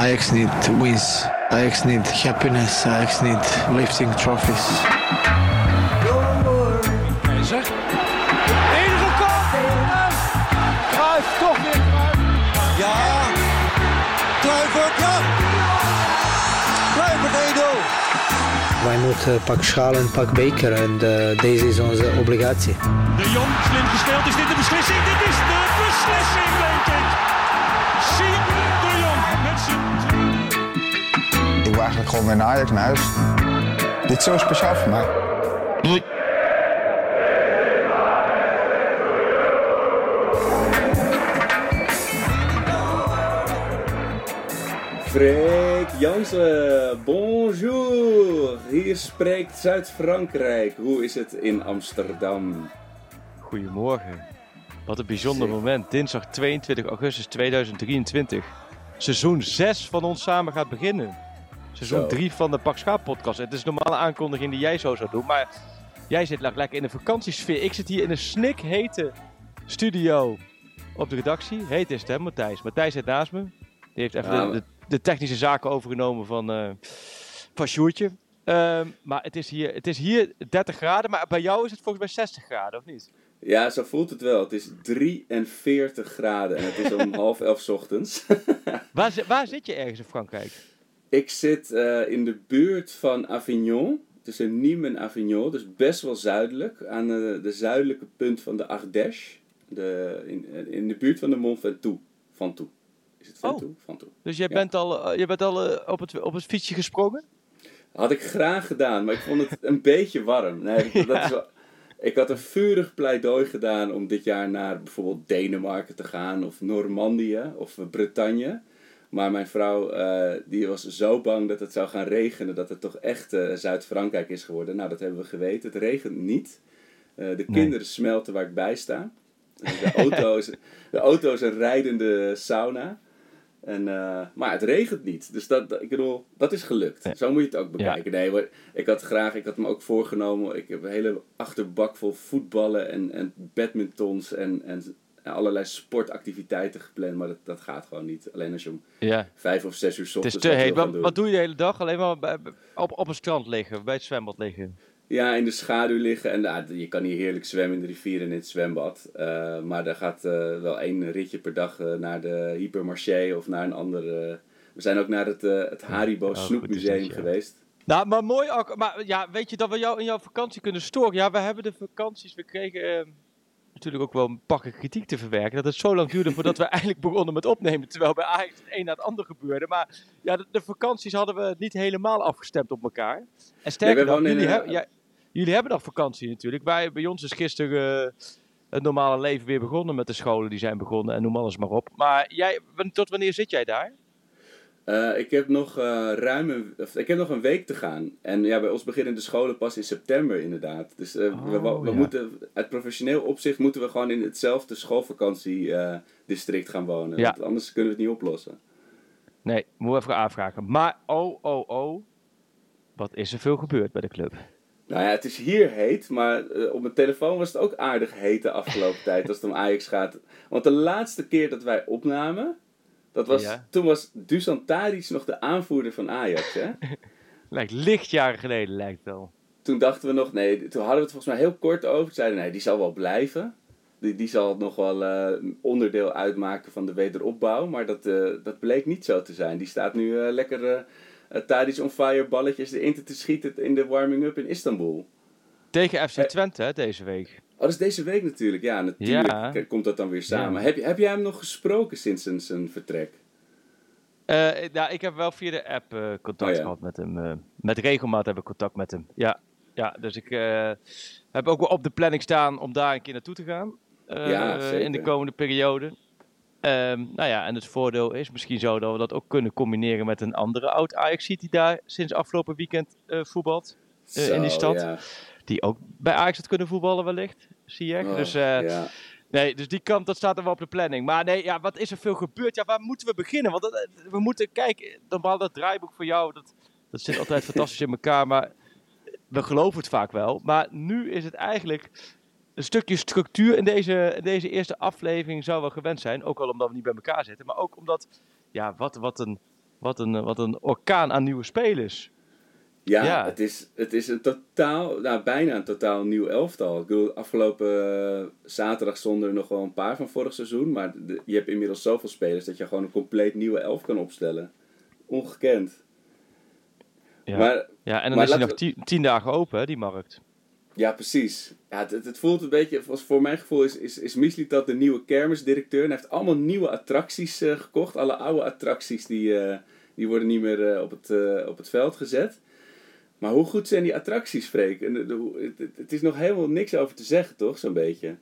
Ajax need wins. Ajax need happiness. Ajax need lifting trophies. Keizer. Enige kop. En Cruijff toch weer Cruijff. Ja. Kluivert, ja. Kluivert 1-0. Wij moeten pak schaal en pak beker en eh, deze is onze obligatie. De Jong, slim gespeeld. Is dit de beslissing? Gewoon weer naar Ajax naar huis. Dit is zo speciaal voor mij. Freek Jansen, bonjour. Hier spreekt Zuid-Frankrijk. Hoe is het in Amsterdam? Goedemorgen. Wat een bijzonder moment. Dinsdag 22 augustus 2023. Seizoen 6 van ons samen gaat beginnen. Seizoen Zo. 3 van de Pak Schaap podcast. Het is een normale aankondiging die jij zo zou doen. Maar jij zit le- lekker in de vakantiesfeer. Ik zit hier in een snikhete studio op de redactie. Heet is het hè, Matthijs. Matthijs zit naast me. Die heeft even Ja, de, de, de technische zaken overgenomen van, eh van Sjoertje. Ehm, maar het is, hier, het is hier 30 graden. Maar bij jou is het volgens mij 60 graden, of niet? Ja, zo voelt het wel. Het is 43 graden en het is om half elf 's ochtends. Waar, waar zit je ergens in Frankrijk? Ik zit eh, in de buurt van Avignon, tussen Nîmes en Avignon, dus best wel zuidelijk, aan de, de zuidelijke punt van de Ardèche, de, in, in de buurt van de Mont Ventoux. Ventoux. Is het Ventoux? Ventoux. Dus jij Ja. bent al, eh, je bent al eh, op, het, op het fietsje gesprongen? Had ik graag gedaan, maar ik vond het een beetje warm. Nee, dat is wel, ik had een vurig pleidooi gedaan om dit jaar naar bijvoorbeeld Denemarken te gaan, of Normandië, of Bretagne. Maar mijn vrouw eh, die was zo bang dat het zou gaan regenen, dat het toch echt eh, Zuid-Frankrijk is geworden. Nou, dat hebben we geweten. Het regent niet. Eh, de kinderen smelten waar ik bij sta. De auto is, de auto is een rijdende sauna. En, maar het regent niet. Dus dat, dat- ik bedoel, dat is gelukt. Ja. Zo moet je het ook bekijken. Nee, maar ik had graag, ik had me ook voorgenomen. Ik heb een hele achterbak vol voetballen en, en badmintons en, en allerlei sportactiviteiten gepland. Maar dat, dat gaat gewoon niet. Alleen als je om Ja. vijf of zes uur 's Het is ochtends te heet. Wat, doe je de hele dag? Alleen maar bij- op, op een strand liggen, bij het zwembad liggen. Ja, in de schaduw liggen. En nou, je kan hier heerlijk zwemmen in de rivier en in het zwembad. Eh, maar er gaat eh, wel één ritje per dag eh, naar de Hypermarché of naar een andere... we zijn ook naar het, het Haribo Oh, Snoepmuseum ja. geweest. Nou, maar mooi ook. Maar ja, weet je dat we jou in jouw vakantie kunnen storen? Ja, we hebben de vakanties. We kregen eh, natuurlijk ook wel een pakken kritiek te verwerken. Dat het zo lang duurde voordat we eigenlijk begonnen met opnemen. Terwijl bij Ajax het een na het ander gebeurde. Maar ja, de, de vakanties hadden we niet helemaal afgestemd op elkaar. En sterker nog, jullie, ja, jullie hebben nog vakantie natuurlijk. Wij, bij ons is gisteren eh, het normale leven weer begonnen met de scholen die zijn begonnen. En noem alles maar op. Maar jij, tot wanneer zit jij daar? Eh, ik heb nog ruim een, of, ik heb nog een week te gaan. En ja, bij ons beginnen de scholen pas in september inderdaad. Dus eh, we, we, Oh, we ja. moeten, uit professioneel opzicht moeten we gewoon in hetzelfde schoolvakantiedistrict gaan wonen. Ja. Want anders kunnen we het niet oplossen. Nee, moet even aanvragen. Maar oh, oh, oh. Wat is er veel gebeurd bij de club? Nou ja, het is hier heet, maar op mijn telefoon was het ook aardig heet de afgelopen tijd als het om Ajax gaat. Want de laatste keer dat wij opnamen, dat was, Ja. toen was Dusan Tadic nog de aanvoerder van Ajax. Hè? Lijkt lichtjaren geleden, lijkt het wel. toen dachten we nog, nee, toen hadden we het volgens mij heel kort over. Toen zeiden nee, die zal wel blijven. Die, die zal nog wel eh, onderdeel uitmaken van de wederopbouw. Maar dat, eh, dat bleek niet zo te zijn. Die staat nu eh, lekker Tadic on fire balletjes erin te schieten in de warming-up in Istanbul. Tegen FC. Twente hè, deze week. Oh, dat is deze week natuurlijk. Ja, natuurlijk Ja. komt dat dan weer samen. Ja. Heb, je, heb jij hem nog gesproken sinds zijn, zijn vertrek? Eh, nou, ik heb wel via de app eh, contact Oh ja. gehad met hem. eh, met regelmaat heb ik contact met hem. Ja, ja dus ik heb ook wel op de planning staan om daar een keer naartoe te gaan. in de komende periode. Ehm, nou ja, en het voordeel is misschien zo dat we dat ook kunnen combineren met een andere oud Ajax die daar sinds afgelopen weekend voetbalt. Eh, in die Zo, stad. Die ook bij Ajax had kunnen voetballen wellicht, zie je. Oh, dus eh, ja. Nee, dus die kant, dat staat er wel op de planning. Maar nee, ja, wat is er veel gebeurd? Ja, waar moeten we beginnen? Want dat- we moeten, kijk, normaal dat draaiboek voor jou, dat, dat zit altijd fantastisch in elkaar, maar we geloven het vaak wel. Maar nu is het eigenlijk een stukje structuur in deze, in deze eerste aflevering zou wel gewend zijn. Ook al omdat we niet bij elkaar zitten, maar ook omdat, ja, wat, wat een Wat een, eh, wat een orkaan aan nieuwe spelers. Ja, Ja. Het, is, het is een totaal, nou, bijna een totaal nieuw elftal. Ik bedoel, afgelopen eh, zaterdag stonden er nog wel een paar van vorig seizoen. Maar de- je hebt inmiddels zoveel spelers dat je gewoon een compleet nieuwe elf kan opstellen. Ongekend. Ja, Maar ja en dan is hij nog tien, tien dagen open, hè, die markt. Ja, precies. Ja, het, het- voelt een beetje, voor- voor mijn gevoel is, is, is Mislitat de nieuwe kermisdirecteur. En hij heeft allemaal nieuwe attracties eh, gekocht. Alle oude attracties die, eh, die worden niet meer op, het, op het veld gezet. Maar hoe goed zijn die attracties, Freek? Het, is nog helemaal niks over te zeggen, toch? Zo'n beetje.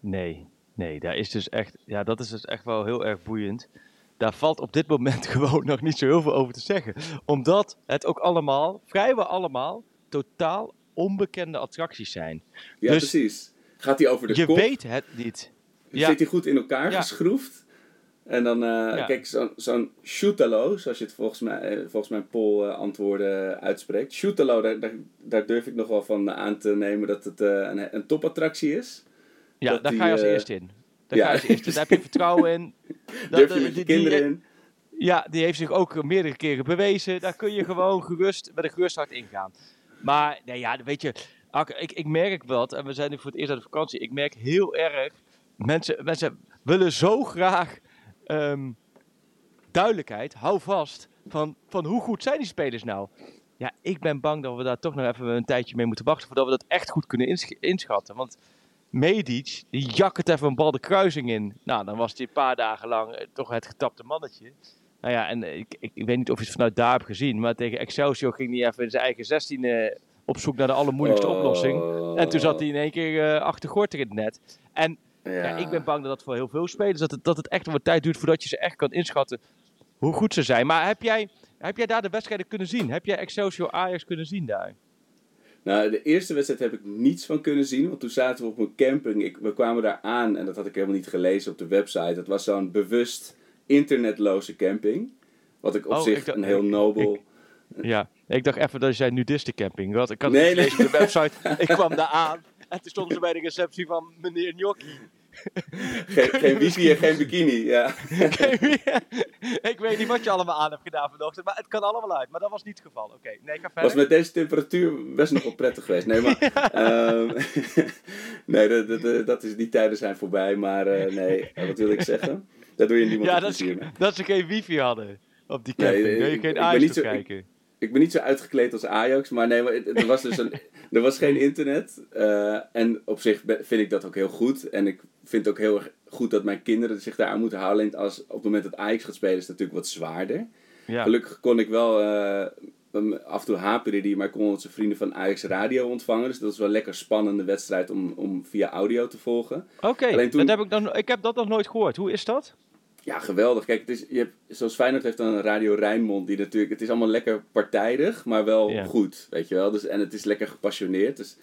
Nee, nee, daar is dus echt, ja, dat is dus echt wel heel erg boeiend. Daar valt op dit moment gewoon nog niet zo heel veel over te zeggen. Omdat het ook allemaal, vrijwel allemaal, totaal onbekende attracties zijn. Ja, Dus precies. Gaat hij over de Je kop? weet het niet. Ja. Zit hij goed in elkaar Ja. geschroefd? En dan, eh, Ja. kijk, zo'n zo'n shootalo, zoals je het volgens, mij, eh, volgens mijn poll eh, antwoorden uitspreekt. Shootalo, daar, daar, daar durf ik nog wel van aan te nemen dat het een, een topattractie is. Ja, dat daar die, ga je als eerste in. Daar ja. ga je als eerste. Daar heb je vertrouwen in. Dat- Durf je met je die- die- kinderen in? Ja, die heeft zich ook meerdere keren bewezen. Daar kun je gewoon gerust met een gerust hart ingaan. Maar, nee, ja, weet je, ik, ik merk wat, en we zijn nu voor het eerst uit de vakantie. Ik merk heel erg, mensen, mensen willen zo graag ehm, duidelijkheid, hou vast, van, van hoe goed zijn die spelers nou? Ja, ik ben bang dat we daar toch nog even een tijdje mee moeten wachten voordat we dat echt goed kunnen insch- inschatten. Want Medic, die jakkert even een bal de kruising in. Nou, dan was hij een paar dagen lang eh, toch het getapte mannetje. Nou ja, en eh, ik, ik, ik weet niet of je het vanuit daar hebt gezien, maar tegen Excelsior ging hij even in zijn eigen 16 eh, op zoek naar de allermoeilijkste Oh. oplossing. En toen zat hij in één keer eh achter Gorter in het net. En Ja. ja, ik ben bang dat dat voor heel veel spelers, dat het, dat het echt wat tijd duurt voordat je ze echt kan inschatten hoe goed ze zijn. Maar heb jij, heb jij daar de wedstrijden kunnen zien? Heb jij Excelsior Ajax kunnen zien daar? Nou, de eerste wedstrijd heb ik niets van kunnen zien, want toen zaten we op een camping. Ik, we kwamen daar aan en dat had ik helemaal niet gelezen op de website. Het was zo'n bewust internetloze camping. Wat ik op Oh, zich ik dacht- een heel ik- nobel... Ja, ik dacht even dat je zei nudistencamping. Want ik had Nee, gelezen op de website. Ik kwam daar aan en toen stonden ze bij de receptie van meneer Gnocchi. Geen, geen wifi en geen bikini, ja. ik weet niet wat je allemaal aan hebt gedaan vanochtend, maar het kan allemaal uit. Maar dat was niet het geval. Oké, nee, ik ga verder. Was met deze temperatuur best nog wel prettig geweest. Nee, maar... ehm, nee, dat, dat, dat- dat is, die tijden zijn voorbij, maar eh, nee, eh, wat wil ik zeggen? Daar doe je niemand ja, dat, is, dat ze geen wifi hadden op die Nee, camping. ik- Kun je geen ik- kijken. Ik ben niet zo uitgekleed als Ajax, maar nee, maar het- er was dus een, er was geen internet. eh, en op zich vind ik dat ook heel goed. En ik vind ook heel erg goed dat mijn kinderen zich daar aan moeten houden. Als, op het moment dat Ajax gaat spelen is het natuurlijk wat zwaarder. Ja. Gelukkig kon ik wel, eh, af en toe haperde die, maar ik kon onze vrienden van Ajax Radio ontvangen. Dus dat is wel een lekker spannende wedstrijd om, om via audio te volgen. Oké, toen- dat heb ik, nog, ik heb dat nog nooit gehoord. Hoe is dat? Ja, geweldig. Kijk, het is, je hebt, zoals Feyenoord heeft dan een Radio Rijnmond, die natuurlijk, het is allemaal lekker partijdig, maar wel Ja. goed, weet je wel. Dus, en het is lekker gepassioneerd, dus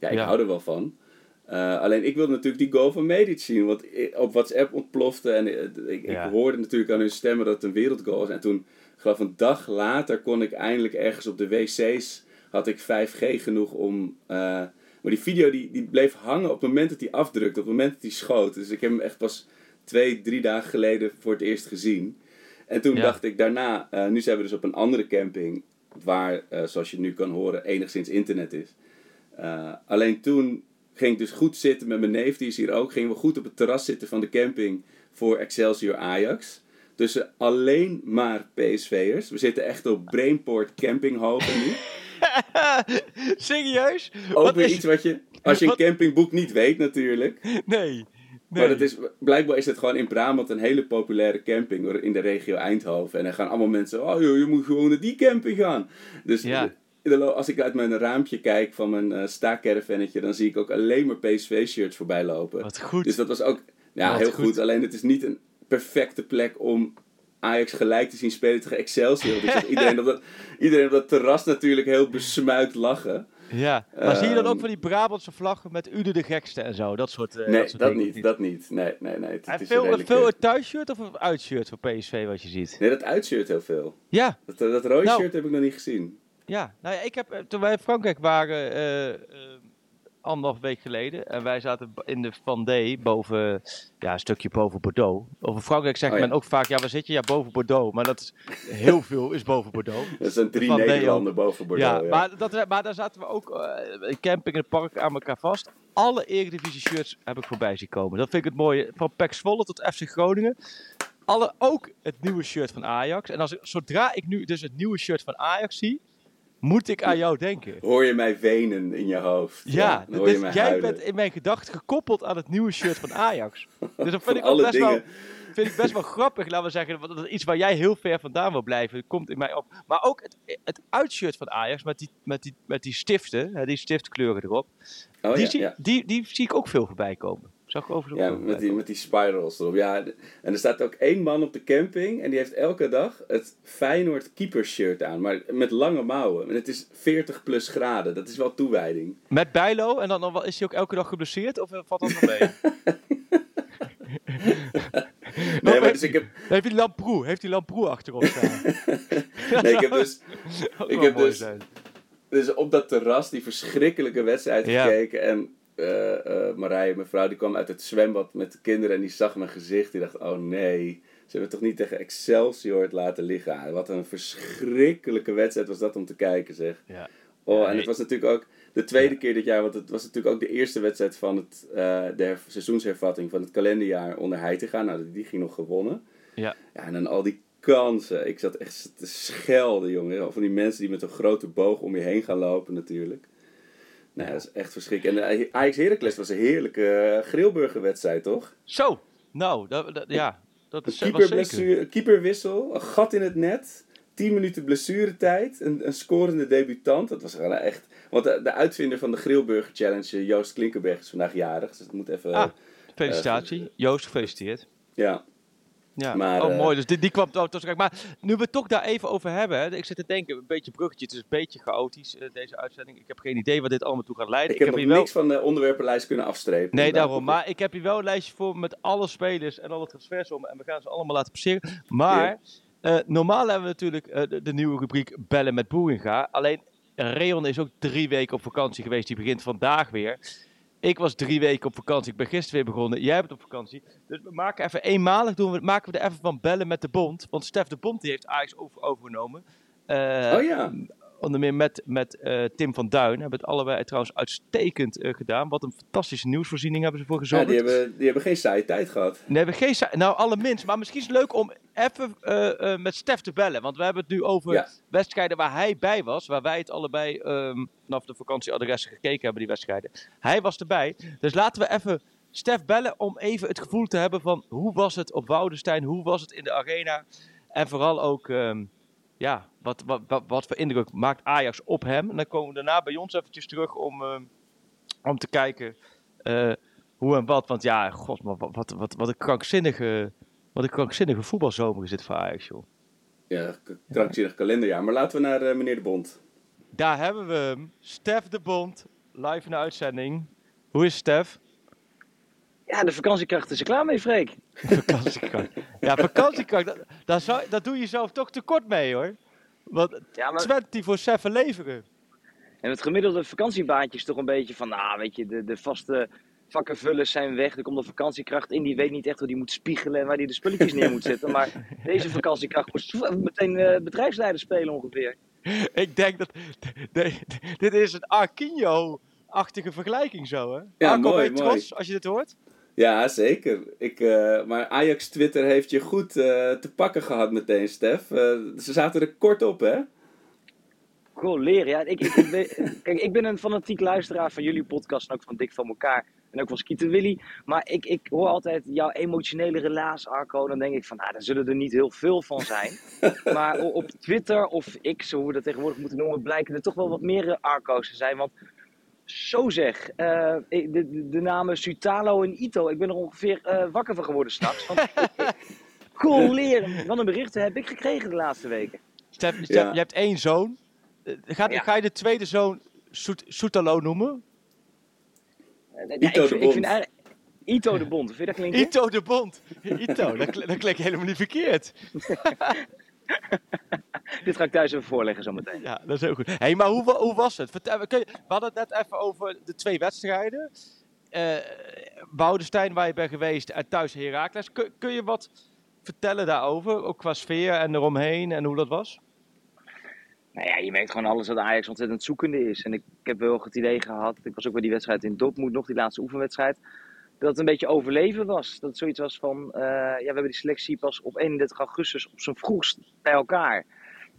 ja, ik Ja. hou er wel van. Eh, alleen ik wilde natuurlijk die goal van Medic zien, want op WhatsApp ontplofte en eh, ik, Ja. ik hoorde natuurlijk aan hun stemmen dat het een wereldgoal was. En toen, geloof een dag later, kon ik eindelijk ergens op de wc's, had ik 5G genoeg om... eh, maar die video die, die bleef hangen op het moment dat hij afdrukte, op het moment dat hij schoot. Dus ik heb hem echt pas twee, drie dagen geleden voor het eerst gezien. En toen Ja. dacht ik daarna, eh, nu zijn we dus op een andere camping, waar, eh, zoals je nu kan horen, enigszins internet is. Eh, alleen toen ging ik dus goed zitten met mijn neef, die is hier ook. Gingen we goed op het terras zitten van de camping voor Excelsior Ajax. Tussen alleen maar PSV'ers. We zitten echt op Brainport Campinghoven nu. Serieus? Ook Wat weer is- iets wat je, als je een campingboek niet weet natuurlijk. Nee. Nee. Maar dat is, blijkbaar is het gewoon in Brabant een hele populaire camping in de regio Eindhoven. En dan gaan allemaal mensen, oh joh, je moet gewoon naar die camping gaan. Dus Ja. als ik uit mijn raampje kijk van mijn uh, staakervennetje, dan zie ik ook alleen maar PSV-shirts voorbij lopen. Wat goed. Dus dat was ook ja, Wat heel goed. goed. Alleen het is niet een perfecte plek om Ajax gelijk te zien spelen tegen Excelsior. Zag iedereen, op dat, iedereen op dat terras natuurlijk heel besmuikt lachen. Ja. Maar zie je dan ook Ehm, van die Brabantse vlaggen met Ude de gekste en zo? Dat soort. eh, nee, dat, soort dat niet, dat niet. Nee, nee, nee. Het, En het is veel, een redelijk- veel een thuisshirt of een uitshirt voor PSV wat je ziet? Nee, dat uitshirt heel veel. Ja, Dat, dat rode Nou. shirt heb ik nog niet gezien. ja. Nou ja, ik heb, eh, toen wij in Frankrijk waren, eh, eh, anderhalf week geleden. En wij zaten in de Vendée boven, ja, een stukje boven Bordeaux. Over Frankrijk zegt Oh, ja. men ook vaak, ja, waar zit je? Ja, boven Bordeaux. Maar dat is, heel veel is boven Bordeaux. Dat zijn drie Van Deo. Nederlanden boven Bordeaux. ja, Ja, Maar, dat, maar daar zaten we ook in camping in het park aan elkaar vast. Alle Eredivisie shirts heb ik voorbij zien komen. Dat vind ik het mooie. Van PEC Zwolle tot FC Groningen. Alle, ook het nieuwe shirt van Ajax. En als ik, zodra ik nu dus het nieuwe shirt van Ajax zie, moet ik aan jou denken. Hoor je mij wenen in je hoofd? Ja, dus jij huilen. bent in mijn gedachten gekoppeld aan het nieuwe shirt van Ajax. Dus dat vind ik best wel, vind ik best wel grappig, laten we zeggen. Want dat is iets waar jij heel ver vandaan wil blijven. Dat komt in mij op. Maar ook het, het uitshirt van Ajax met die, met die, met die stiften, die stiftkleuren erop. Oh, die, ja, zie, ja. die, die zie ik ook veel voorbij komen. Zag ik Ja, met die, met die spirals erop. Ja, en er staat ook één man op de camping en die heeft elke dag het Feyenoord keepershirt aan. Maar met lange mouwen. En het is 40 plus graden. Dat is wel toewijding. Met Bijlo en dan, dan wel- is hij ook elke dag geblesseerd of eh, valt dat nog mee? Nee, maar dus ik heb, Heeft hij Lamproe? Heeft hij Lamproe achterop staan? nee, ik heb dus, ik heb dus- zijn. dus op dat terras die verschrikkelijke wedstrijd Ja. gekeken. En eh, Marije, mijn vrouw, die kwam uit het zwembad met de kinderen en die zag mijn gezicht. Die dacht, oh nee, ze hebben toch niet tegen Excelsior het laten liggen. Wat een verschrikkelijke wedstrijd was dat om te kijken, zeg. Ja. Oh, en het was natuurlijk ook de tweede keer dit jaar, want het was natuurlijk ook de eerste wedstrijd van het, eh, de her- seizoenshervatting van het kalenderjaar onder Heitinga. Nou, die ging nog gewonnen. Ja. Ja, en dan al die kansen. Ik zat echt te schelden, jongen. Van die mensen die met een grote boog om je heen gaan lopen, natuurlijk. Nou, dat is echt verschrikkelijk. En de Ajax Heracles was een heerlijke eh, grillburgerwedstrijd, toch? Zo, nou, dat, dat- ja, dat is was zeker. keeperblessure- keeperwissel, een gat in het net, 10 minuten blessuretijd, een, een scorende debutant. Dat was wel echt. Want de, de uitvinder van de Grillburger Challenge, eh, Joost Klinkenberg, is vandaag jarig. Dus dat moet even. Ah, felicitatie. Joost, gefeliciteerd. Ja. Ja, Maar, oh eh, mooi. Dus die, die kwam toch toch Maar nu we het toch daar even over hebben. Hè, ik zit te denken, een beetje bruggetje. Het is een beetje chaotisch, eh, deze uitzending. Ik heb geen idee wat dit allemaal toe gaat leiden. Ik heb nog hier wel... niks van de onderwerpenlijst kunnen afstrepen. Nee, daarom. Maar ik heb hier wel een lijstje voor met alle spelers en alle transfersommen. En we gaan ze allemaal laten passeren. Maar eh, normaal hebben we natuurlijk eh, de, de nieuwe rubriek Bellen met Boeringa. Alleen Reon is ook drie weken op vakantie geweest. Die begint vandaag weer. Ik was drie weken op vakantie. Ik ben gisteren weer begonnen. Jij bent op vakantie. Dus we maken even eenmalig doen we, maken we er even van bellen met de Bond. Want Stef de Bond die heeft Ajax over, overgenomen. Eh, Oh ja. Onder meer met, met eh, Tim van Duin. Hebben het allebei trouwens uitstekend eh, gedaan. Wat een fantastische nieuwsvoorziening hebben ze voor Ja, gezorgd. die, hebben, die hebben geen saaie tijd gehad. Nee, we geen Nou, allerminst. Maar misschien is het leuk om even eh, met Stef te bellen. Want we hebben het nu over Ja. wedstrijden waar hij bij was. Waar wij het allebei ehm, vanaf de vakantieadressen gekeken hebben, die wedstrijden. Hij was erbij. Dus laten we even Stef bellen om even het gevoel te hebben van... Hoe was het op Woudenstein? Hoe was het in de arena? En vooral ook... ehm, ja, wat, wat, wat, wat voor indruk maakt Ajax op hem? En dan komen we daarna bij ons eventjes terug om, ehm, om te kijken eh, hoe en wat. Want ja, god, maar wat, wat, wat, wat een krankzinnige, wat een krankzinnige voetbalzomer is dit voor Ajax, joh. Ja, krankzinnig kalenderjaar. Maar laten we naar eh, meneer de Bond. Daar hebben we hem. Stef de Bond, live in de uitzending. Hoe is Stef? Ja, de vakantiekracht is er klaar mee, Freek. Vakantiekracht. Ja, vakantiekracht, dat, daar, zou, daar doe je jezelf toch tekort mee, hoor. Want Ja, maar 24-7 leveren. en het gemiddelde vakantiebaantje is toch een beetje van, nou, weet je, de, de vaste vakkenvullers zijn weg. Er komt een vakantiekracht in, die weet niet echt hoe die moet spiegelen en waar die de spulletjes neer moet zetten. Maar deze vakantiekracht moet meteen eh, bedrijfsleider spelen ongeveer. Ik denk dat... de- de- dit is een Arquinho-achtige vergelijking zo, hè? Ja, Arco, mooi, ben je mooi. trots als je dit hoort? Ja, zeker. Ik, eh, maar Ajax Twitter heeft je goed eh, te pakken gehad meteen, Stef. Eh, ze zaten er kort op, hè? Goh, leren. Ja, ik, ik, ik ben, kijk, ik ben een fanatiek luisteraar van jullie podcast en ook van Dik van elkaar. En ook van Skeeter Willy. Maar ik, ik hoor altijd jouw emotionele relaas, Arco. Dan denk ik van, nou, daar zullen er niet heel veel van zijn. maar op Twitter of X, hoe we dat tegenwoordig moeten noemen, blijken er toch wel wat meer Arco's te zijn. Want zo zeg, eh, de, de, de namen Sutalo en Ito, ik ben er ongeveer eh, wakker van geworden s'nachts. Want cool leren. Wat een berichten heb ik gekregen de laatste weken. Stef, Stef, Ja. je hebt één zoon. Eh, Ga, Ja. ga je de tweede zoon Soet- Soetalo noemen? Ito ik, de vind- ik Bond. vind. Ito de Bond, vind je dat klinken? Ito de Bond. Ito, dat klinkt helemaal niet verkeerd. Dit ga ik thuis even voorleggen zometeen. Ja, dat is heel goed. hey, maar hoe, hoe was het? Vertel, kun je, we hadden het net even over de twee wedstrijden. Boudestein, waar je bent geweest, en thuis Heracles. Kun, kun je wat vertellen daarover? Ook qua sfeer en eromheen en hoe dat was? Nou ja, je merkt gewoon alles dat Ajax ontzettend zoekende is. En ik, ik heb wel het idee gehad, ik was ook bij die wedstrijd in Dortmund nog, die laatste oefenwedstrijd, dat het een beetje overleven was. Dat het zoiets was van, eh, ja, we hebben die selectie pas op 31 augustus op zijn vroegst bij elkaar.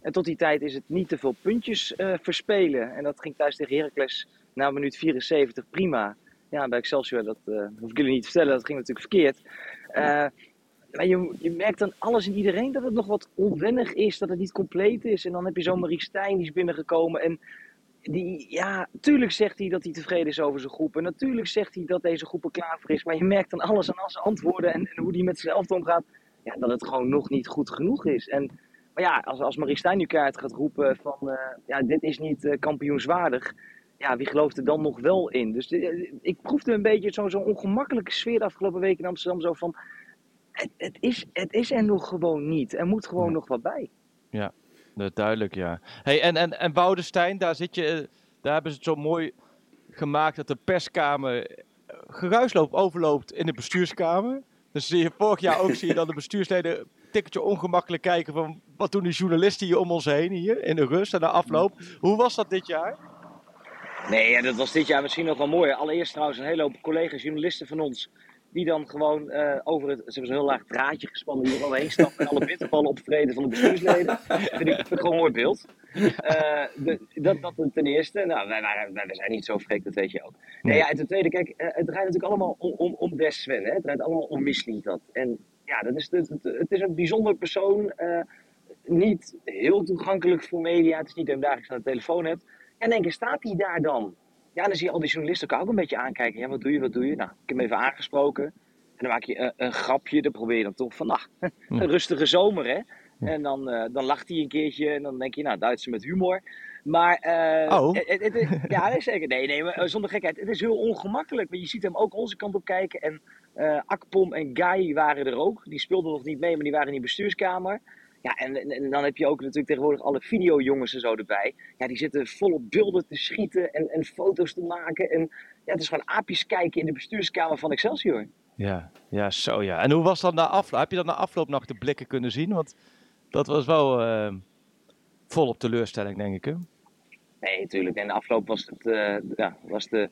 En tot die tijd is het niet te veel puntjes eh, verspelen. En dat ging thuis tegen Heracles na minuut 74 prima. Ja, bij Excelsior, dat eh, hoef ik jullie niet te vertellen, dat ging natuurlijk verkeerd. Eh, maar je, je merkt aan alles en iedereen dat het nog wat onwennig is, dat het niet compleet is. En dan heb je zo'n Marie Stijn, die is binnengekomen. En die, ja, tuurlijk zegt hij dat hij tevreden is over zijn groep. En natuurlijk zegt hij dat deze groep er klaar voor is. Maar je merkt aan alles en al zijn antwoorden en, en hoe hij met zichzelf omgaat, ja, dat het gewoon nog niet goed genoeg is. En, maar ja, als, als Marie Stijn nu kaart gaat roepen van, eh, ja, dit is niet eh, kampioenswaardig. Ja, wie gelooft er dan nog wel in? Dus eh, ik proefde een beetje zo'n zo'n ongemakkelijke sfeer de afgelopen week in Amsterdam. Zo van, het, het, is, het is er nog gewoon niet. Er moet gewoon nog wat bij. Dat duidelijk, ja. Hey, en, en, en Boudestein, daar, zit je, daar hebben ze het zo mooi gemaakt dat de perskamer geruis loopt, overloopt in de bestuurskamer. Dus zie je vorig jaar ook zie je dan de bestuursleden tikkeltje ongemakkelijk kijken van wat doen die journalisten hier om ons heen hier in de rust en de afloop. Hoe was dat dit jaar? Nee, ja, dat was dit jaar misschien nog wel mooi. Allereerst trouwens een hele hoop collega's, journalisten van ons. Die dan gewoon eh, over het, ze hebben zo'n heel laag draadje gespannen, die er al heen stappen en alle bitterballen opvreden van de bestuursleden. vind ik, vind ik gewoon een mooi beeld. Eh, de, dat, dat ten eerste. Nou, wij, wij zijn niet zo freak, dat weet je ook. Nee, ja, en ten tweede, kijk, eh, het draait natuurlijk allemaal om, om, om Des Sven. Hè? Het draait allemaal om Mislintat. En ja, dat is, het, het, is een bijzonder persoon. eh, niet heel toegankelijk voor media. Het is niet dat je hem dagelijks aan de telefoon hebt. En één keer staat hij daar dan. Ja, dan zie je al die journalisten elkaar ook een beetje aankijken. Ja, wat doe je, wat doe je? Nou, ik heb hem even aangesproken. En dan maak je een, een grapje. Dan probeer je dan toch van, nou, een rustige zomer, hè? En dan, eh, dan lacht hij een keertje. En dan denk je, nou, Duitser met humor. Maar, eh, Oh. het, het, het- ja, nee, zeker. Nee, nee, maar eh, zonder gekheid. Het is heel ongemakkelijk. Want je ziet hem ook onze kant op kijken. En eh, Akpom en Guy waren er ook. Die speelden nog niet mee, maar die waren in die bestuurskamer. Ja, en, dan heb je ook natuurlijk tegenwoordig alle videojongens en zo erbij. Ja, die zitten volop beelden te schieten en, en foto's te maken. En ja, het is gewoon aapjes kijken in de bestuurskamer van Excelsior. Ja, ja, zo ja. En hoe was dat na afloop? Heb je dat na afloop nog de blikken kunnen zien? Want dat was wel eh, volop teleurstelling, denk ik. Hè? Nee, natuurlijk. En de afloop was het, eh, ja, was de,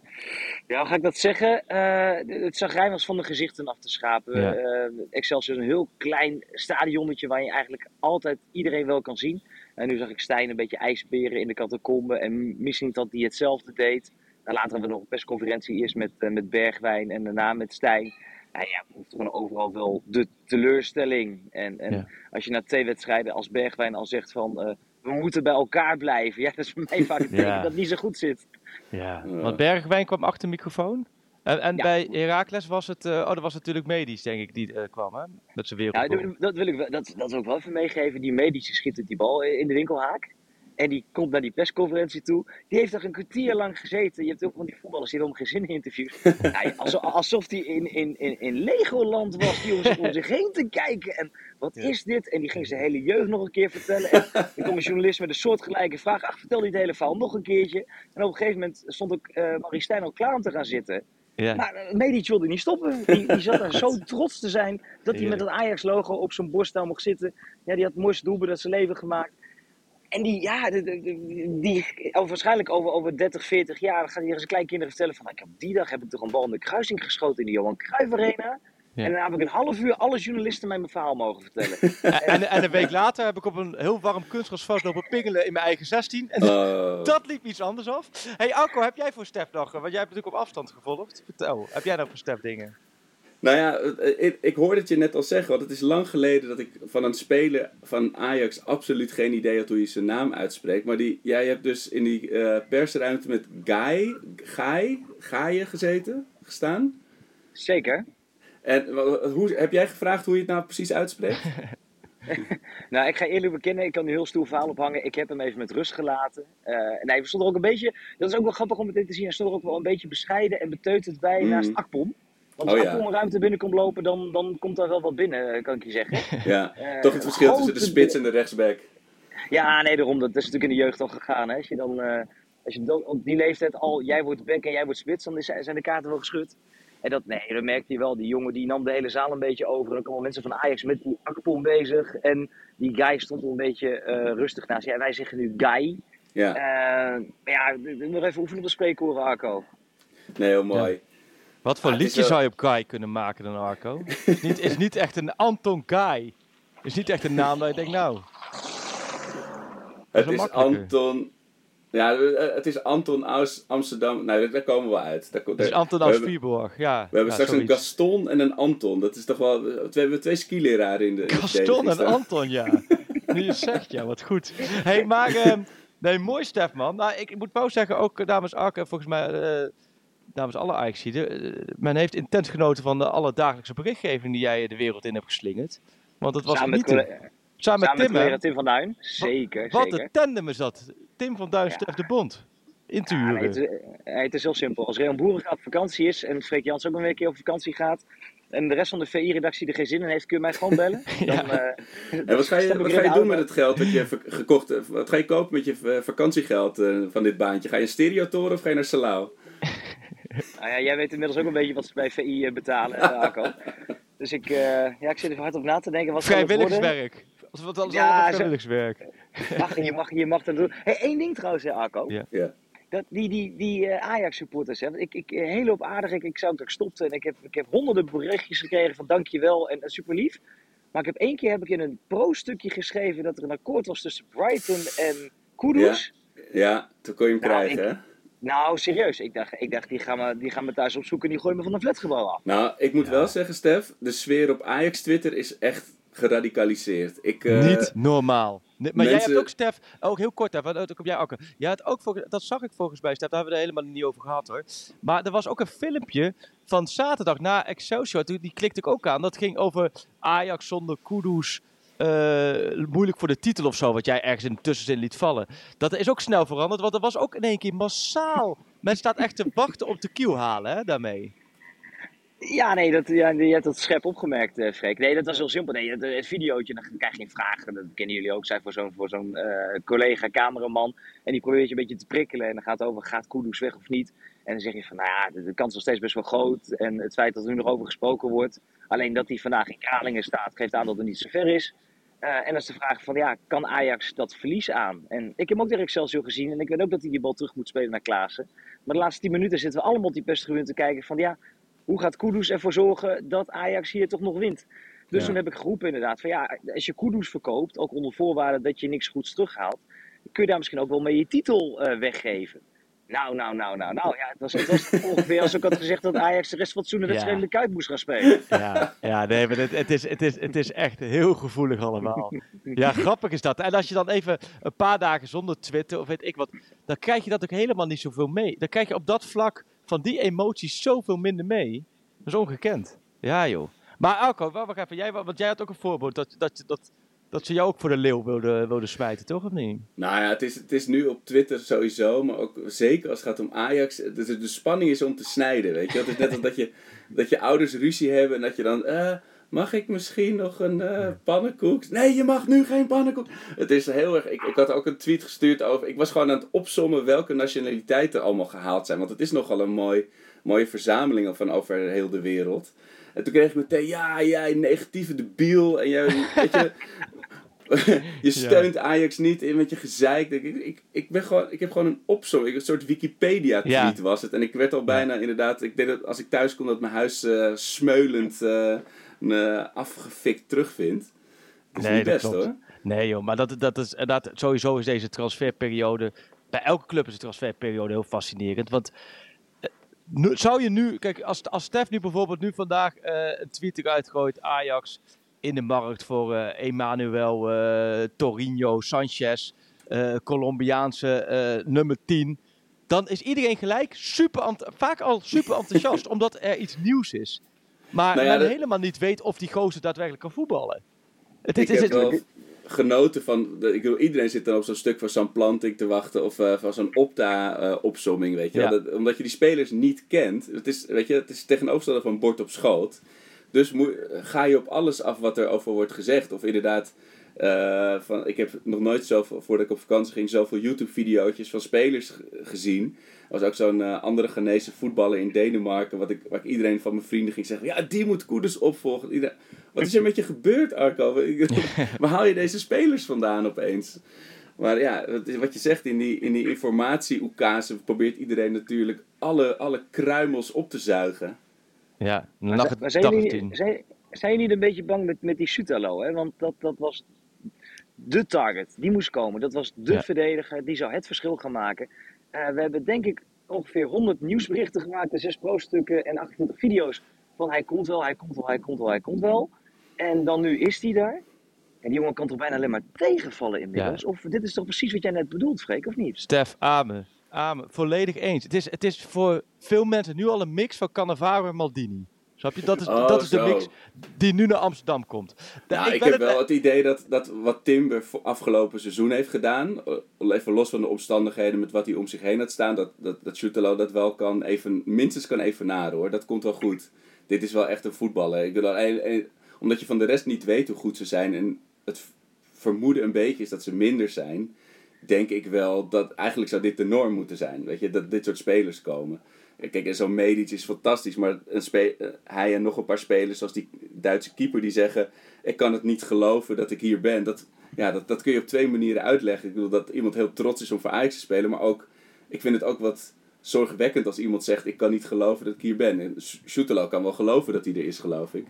ja, hoe ga ik dat zeggen? Eh, het zagrijn was van de gezichten af te schapen. Ja. Eh, Excelsior is een heel klein stadionnetje waar je eigenlijk altijd iedereen wel kan zien. En nu zag ik Stijn een beetje ijsberen in de catacombe en misschien dat die hetzelfde deed. Nou, later hebben we nog een persconferentie eerst met, met Bergwijn en daarna met Stijn. Nou ja, het gewoon overal wel de teleurstelling. En, en Ja. als je na twee wedstrijden als Bergwijn al zegt van... we moeten bij elkaar blijven. Ja, dat is voor mij vaak het teken dat het niet zo goed zit. Ja. Want Bergwijn kwam achter de microfoon. En, en Ja. bij Heracles was het, eh, oh, dat was natuurlijk medisch, denk ik, die eh, kwam, hè? Met zijn Ja, dat, dat wil ik wel, dat, dat wil ik wel even meegeven. Die medische schiet die bal in de winkelhaak. En die komt naar die persconferentie toe. Die heeft er een kwartier lang gezeten. Je hebt ook van die voetballers die hem geen zin in interviews. Ja, alsof, alsof hij in, in, in, in Legoland was. Die om zich, om zich heen te kijken. En wat is dit? En die ging zijn hele jeugd nog een keer vertellen. En dan kwam een journalist met een soortgelijke vraag. Ach, vertel die het hele verhaal nog een keertje. En op een gegeven moment stond ook eh Marie Stijn al klaar om te gaan zitten. Ja. Maar uh, Medic wilde niet stoppen. Die, die zat daar zo trots te zijn dat hij met het Ajax-logo op zijn borst daar mocht zitten. Ja, die had het mooiste doelpunt uit zijn leven gemaakt. En die, ja, de- die, over, waarschijnlijk over, over 30, 40 jaar dan gaat hij aan zijn kleinkinderen vertellen van... "Nou, Ik heb op die dag heb ik toch een bal in de kruising geschoten in de Johan Cruijff Arena. Ja. En dan heb ik een half uur alle journalisten mij mijn verhaal mogen vertellen. En, en, en een week later heb ik op een heel warm kunstgrasveld lopen pingelen in mijn eigen 16. En Oh. dat liep iets anders af. hey Alco, heb jij voor Stef nog, want jij hebt natuurlijk op afstand gevolgd. Vertel, heb jij nog voor Stef dingen? Nou ja, eh, ik, ik hoorde het je net al zeggen, want het is lang geleden dat ik van een speler van Ajax absoluut geen idee had hoe je zijn naam uitspreekt. Maar die, jij hebt dus in die eh, persruimte met Guy, Guy, Gaaien gezeten, gestaan. Zeker. En hoe, heb jij gevraagd hoe je het nou precies uitspreekt? Nou, ik ga eerlijk bekennen, ik kan nu heel stoer verhaal ophangen. Ik heb hem even met rust gelaten. Eh en hij stond er ook een beetje, dat is ook wel grappig om meteen te zien, hij stond er ook wel een beetje bescheiden en beteuterd bij Mm. naast Akpom. Want Oh als ja. Akpom een ruimte binnen komt lopen, dan, dan komt daar wel wat binnen, eh, kan ik je zeggen. Ja, Eh, toch het verschil tussen de spits en de rechtsback. Ja, nee, daarom. Dat is natuurlijk in de jeugd al gegaan. Hè. Als je dan, eh, als je dan op die leeftijd al, jij wordt back en jij wordt spits, dan is, zijn de kaarten wel geschud. En dat, nee, dat merkte je wel. Die jongen die nam de hele zaal een beetje over. En dan kwamen mensen van Ajax met die akpom bezig. En die guy stond er een beetje eh, rustig naast. Ja, wij zeggen nu guy. Ja, Eh, maar ja, nog even oefenen op de spreekkoren, Arco. nee, heel mooi. Wat voor liedje zou je op Guy kunnen maken dan, Arco? is, niet, is niet echt een Anton Guy. Is niet echt een naam dat je denkt, nou... Het is. Anton. Ja, eh, het is Anton aus Amsterdam. Nee, daar komen we uit. Daar, Het is Anton aus Vierborg, ja. We hebben ja, straks zoiets. een Gaston en een Anton. Dat is toch wel. We hebben twee skileraren in de. in de Gaston en. Anton, ja. Nu je zegt, ja, wat goed. hey, maar... ehm, nee, mooi, Stef, man. Nou, ik, ik moet wel zeggen, ook namens Arco, en volgens mij... eh, namens alle Ajaxiden, eh, men heeft intens genoten van de alle dagelijkse berichtgeving die jij de wereld in hebt geslingerd. Want het was Samen met, niet Samen met samen met Tim, collega Tim van Duin. Zeker, Wat zeker. een tandem is dat. Tim van Duin, Ja. Stef de Bond. In te Ja, nee, huren. het, is, eh, het is heel simpel. Als Reon Boeren op vakantie is en Freek Jans ook nog een keer op vakantie gaat. En de rest van de VI-redactie er geen zin in heeft, kun je mij gewoon bellen. Dan, eh, En wat ga je, stap ik wat ga je doen met het geld dat je gekocht hebt? Wat ga je kopen met je eh, vakantiegeld eh, van dit baantje? Ga je een stereotoren of ga je naar Salau? Nou ja, jij weet inmiddels ook een beetje wat ze bij VI eh, betalen, eh, Arco. Dus ik, eh, ja, ik zit er hard op na te denken. Wat het? Vrijwilligerswerk. Als wat alles Ja, vrijwilligerswerk. Mag, je, mag, je mag dat doen. Hey, één ding trouwens, hè, Arco. Ja. Ja. Dat, die die, die eh, Ajax-supporters, hè. Ik, ik, een hele hoop aardig. Ik, ik zou dat ik stopte en ik heb, ik heb honderden berichtjes gekregen van dankjewel en, en super lief. Maar ik heb één keer heb ik in een pro-stukje geschreven dat er een akkoord was tussen Brighton en Kudus. Ja, toen kon je hem Nou, krijgen, ik- hè? Nou, serieus. Ik dacht, ik dacht die, gaan me, die gaan me thuis opzoeken en die gooien me van een flatgebouw af. Nou, ik moet wel zeggen, Stef, de sfeer op Ajax Twitter is echt geradicaliseerd. Ik, eh, Niet normaal. Nee, maar jij hebt ook, Stef, ook heel kort even, dat kom jij ook. Jij had ook, volgens- dat zag ik volgens mij, Stef, daar hebben we het helemaal niet over gehad hoor. Maar er was ook een filmpje van zaterdag na Excelsior, die, die klikte ik ook aan. Dat ging over Ajax zonder Kudus, eh, moeilijk voor de titel of zo, wat jij ergens in de tussenzin liet vallen. Dat is ook snel veranderd, want er was ook in één keer massaal. Men staat echt te wachten op de kiel halen hè, daarmee. Ja, nee, dat, ja, je hebt dat scherp opgemerkt, eh Freek. Nee, dat was heel simpel. Nee, het, videootje, dan krijg je geen vragen. Dat kennen jullie ook. Zij voor zo'n voor zo'n eh, collega, cameraman. En die probeert je een beetje te prikkelen. En dan gaat het over, gaat Kudus weg of niet? En dan zeg je van, nou ja, de, de kans is nog steeds best wel groot. En het feit dat er nu nog over gesproken wordt. Alleen dat hij vandaag in Kralingen staat, geeft aan dat het niet zo ver is. Eh, en dan is de vraag van, ja, kan Ajax dat verlies aan? En ik heb hem ook tegen Excelsior gezien. En ik weet ook dat hij die bal terug moet spelen naar Klaassen. Maar de laatste tien minuten zitten we allemaal op die pestgewoon te kijken van, ja, hoe gaat Kudus ervoor zorgen dat Ajax hier toch nog wint? Dus Ja. toen heb ik geroepen inderdaad van ja, als je Kudus verkoopt, ook onder voorwaarde dat je niks goeds terughaalt, kun je daar misschien ook wel mee je titel eh, weggeven. Nou, nou, nou, nou, nou. Ja, het was, het was ongeveer als ik had gezegd dat Ajax de rest van het seizoen wedstrijd in de Kuip moest gaan spelen. Ja, ja nee, maar het, het, is, het, is, het is echt heel gevoelig allemaal. Ja, grappig is dat. En als je dan even een paar dagen zonder Twitter of weet ik wat, dan krijg je dat ook helemaal niet zoveel mee. Dan krijg je op dat vlak van die emoties zoveel minder mee. Dat is ongekend. Ja, joh. Maar Alco, wa- wacht even. Jij, wa- want jij had ook een voorbeeld dat, dat, dat, dat ze jou ook voor de leeuw wilden, wilden smijten, toch? Of niet? Nou ja, het is, het is nu op Twitter sowieso, maar ook zeker als het gaat om Ajax. De, de, de spanning is om te snijden, weet je. Het is net als dat je, dat je ouders ruzie hebben en dat je dan... eh, mag ik misschien nog een eh, pannenkoek? Nee, je mag nu geen pannenkoek. Het is heel erg... Ik, ik had ook een tweet gestuurd over... Ik was gewoon aan het opsommen welke nationaliteiten allemaal gehaald zijn. Want het is nogal een mooi, mooie verzameling van over heel de wereld. En toen kreeg ik meteen... Ja, jij negatieve debiel. En jij... Weet je... je steunt Ajax niet in met je gezeik. Ik, ik, ik, ben gewoon, ik heb gewoon een opzomming, een soort Wikipedia-tweet Ja. was het. En ik werd al bijna inderdaad, ik denk dat als ik thuis kom dat mijn huis eh, smeulend eh, me afgefikt terugvindt. Dat is Nee, niet best hoor. Nee joh, maar dat, dat is, inderdaad, sowieso is deze transferperiode, bij elke club is de transferperiode heel fascinerend. Want eh, nu, zou je nu, kijk, als, als Stef nu bijvoorbeeld nu vandaag een tweet eruit gooit, Ajax in de markt voor eh Emmanuel, eh Torino, Sanchez, eh, Colombiaanse nummer 10. Dan is iedereen gelijk super vaak al super enthousiast, omdat er iets nieuws is. Maar Nou ja, men helemaal niet weet of die gozer daadwerkelijk kan voetballen. Het, Ik het, heb wel genoten van, de- ik bedoel, iedereen zit dan op zo'n stuk van Sam Planting te wachten of eh, van zo'n Opta-opsomming, weet je Ja. Dat- omdat je die spelers niet kent. Het is, weet je, het is tegenovergestelde van bord op schoot. Dus ga je op alles af wat er over wordt gezegd. Of inderdaad, Eh, van, ik heb nog nooit zoveel, voordat ik op vakantie ging, zoveel YouTube-video's van spelers gezien. Er was ook zo'n eh, andere Ghanese voetballer in Denemarken, wat ik, waar ik iedereen van mijn vrienden ging zeggen: Ja, die moet Koeders opvolgen. Wat is er met je gebeurd, Arco? Waar haal je deze spelers vandaan opeens? Maar ja, wat, wat je zegt, in die, in die informatie probeert iedereen natuurlijk alle, alle kruimels op te zuigen. Ja, een Maar, dag, zijn, maar dag zijn, of jullie, tien. zijn, zijn jullie niet een beetje bang met, met die Sutalo? Hè? Want dat, dat was de target. Die moest komen. Dat was de Ja. verdediger. Die zou het verschil gaan maken. Eh, we hebben denk ik ongeveer 100 nieuwsberichten gemaakt. en 6 pro-stukken en 28 video's. Van hij komt wel, hij komt wel, hij komt wel, hij komt wel. En dan nu is hij daar. En die jongen kan toch bijna alleen maar tegenvallen inmiddels? Of dit is toch precies wat jij net bedoelt, Freek, of niet? Stef, amen. Amen. Volledig eens. Het is, het is voor veel mensen nu al een mix van Cannavaro en Maldini. Snap je? Dat is, Oh, dat is de mix die nu naar Amsterdam komt. Nou, ik, heb het- wel het idee dat, dat wat Timber voor afgelopen seizoen heeft gedaan, eh, even los van de omstandigheden met wat hij om zich heen had staan, dat, dat, dat Schutelo dat wel kan even, minstens kan evenaren hoor. Dat komt wel goed. Dit is wel echt een voetballer. Ik eh, eh, omdat je van de rest niet weet hoe goed ze zijn en het vermoeden een beetje is dat ze minder zijn, denk ik wel dat eigenlijk zou dit de norm moeten zijn. Weet je, dat dit soort spelers komen. Kijk, zo'n Medic is fantastisch, maar een hij en nog een paar spelers, zoals die Duitse keeper, die zeggen: Ik kan het niet geloven dat ik hier ben. Dat, ja, dat, dat kun je op twee manieren uitleggen. Ik bedoel dat iemand heel trots is om voor Ajax te spelen, maar ook, ik vind het ook wat zorgwekkend als iemand zegt: Ik kan niet geloven dat ik hier ben. En kan wel geloven dat hij er is, geloof ik.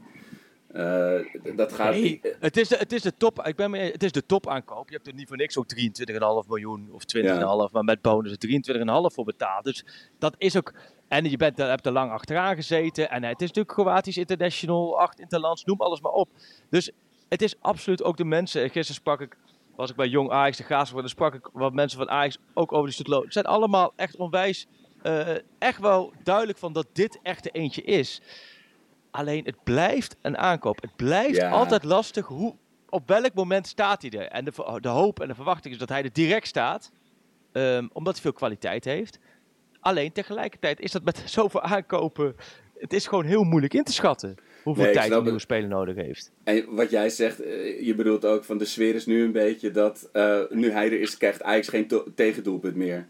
Eh, dat gaat. Nee, het, is de, het is de top. Ik ben mee, het is de top aankoop. Je hebt er niet voor niks ook 23,5 miljoen of 20,5, maar met bonus 23,5 voor betaald. Dus dat is ook. En je bent, hebt er lang achteraan gezeten. En het is natuurlijk Kroatisch International, acht Interlands, noem alles maar op. Dus het is absoluut ook de mensen. Gisteren sprak ik, was ik bij Jong Ajax de Gaas, dan sprak ik wat mensen van Ajax ook over die Stutlo. Het zijn allemaal echt onwijs, eh, echt wel duidelijk van dat dit echt de eentje is. Alleen het blijft een aankoop. Het blijft Ja. altijd lastig. Hoe, op welk moment staat hij er? En de, de hoop en de verwachting is dat hij er direct staat. ehm, omdat hij veel kwaliteit heeft. Alleen tegelijkertijd is dat met zoveel aankopen. Het is gewoon heel moeilijk in te schatten. Hoeveel Nee, tijd een nieuwe speler nodig heeft. En wat jij zegt, eh, je bedoelt ook van de sfeer is nu een beetje dat eh, nu hij er is, krijgt Ajax geen tegendoelpunt meer.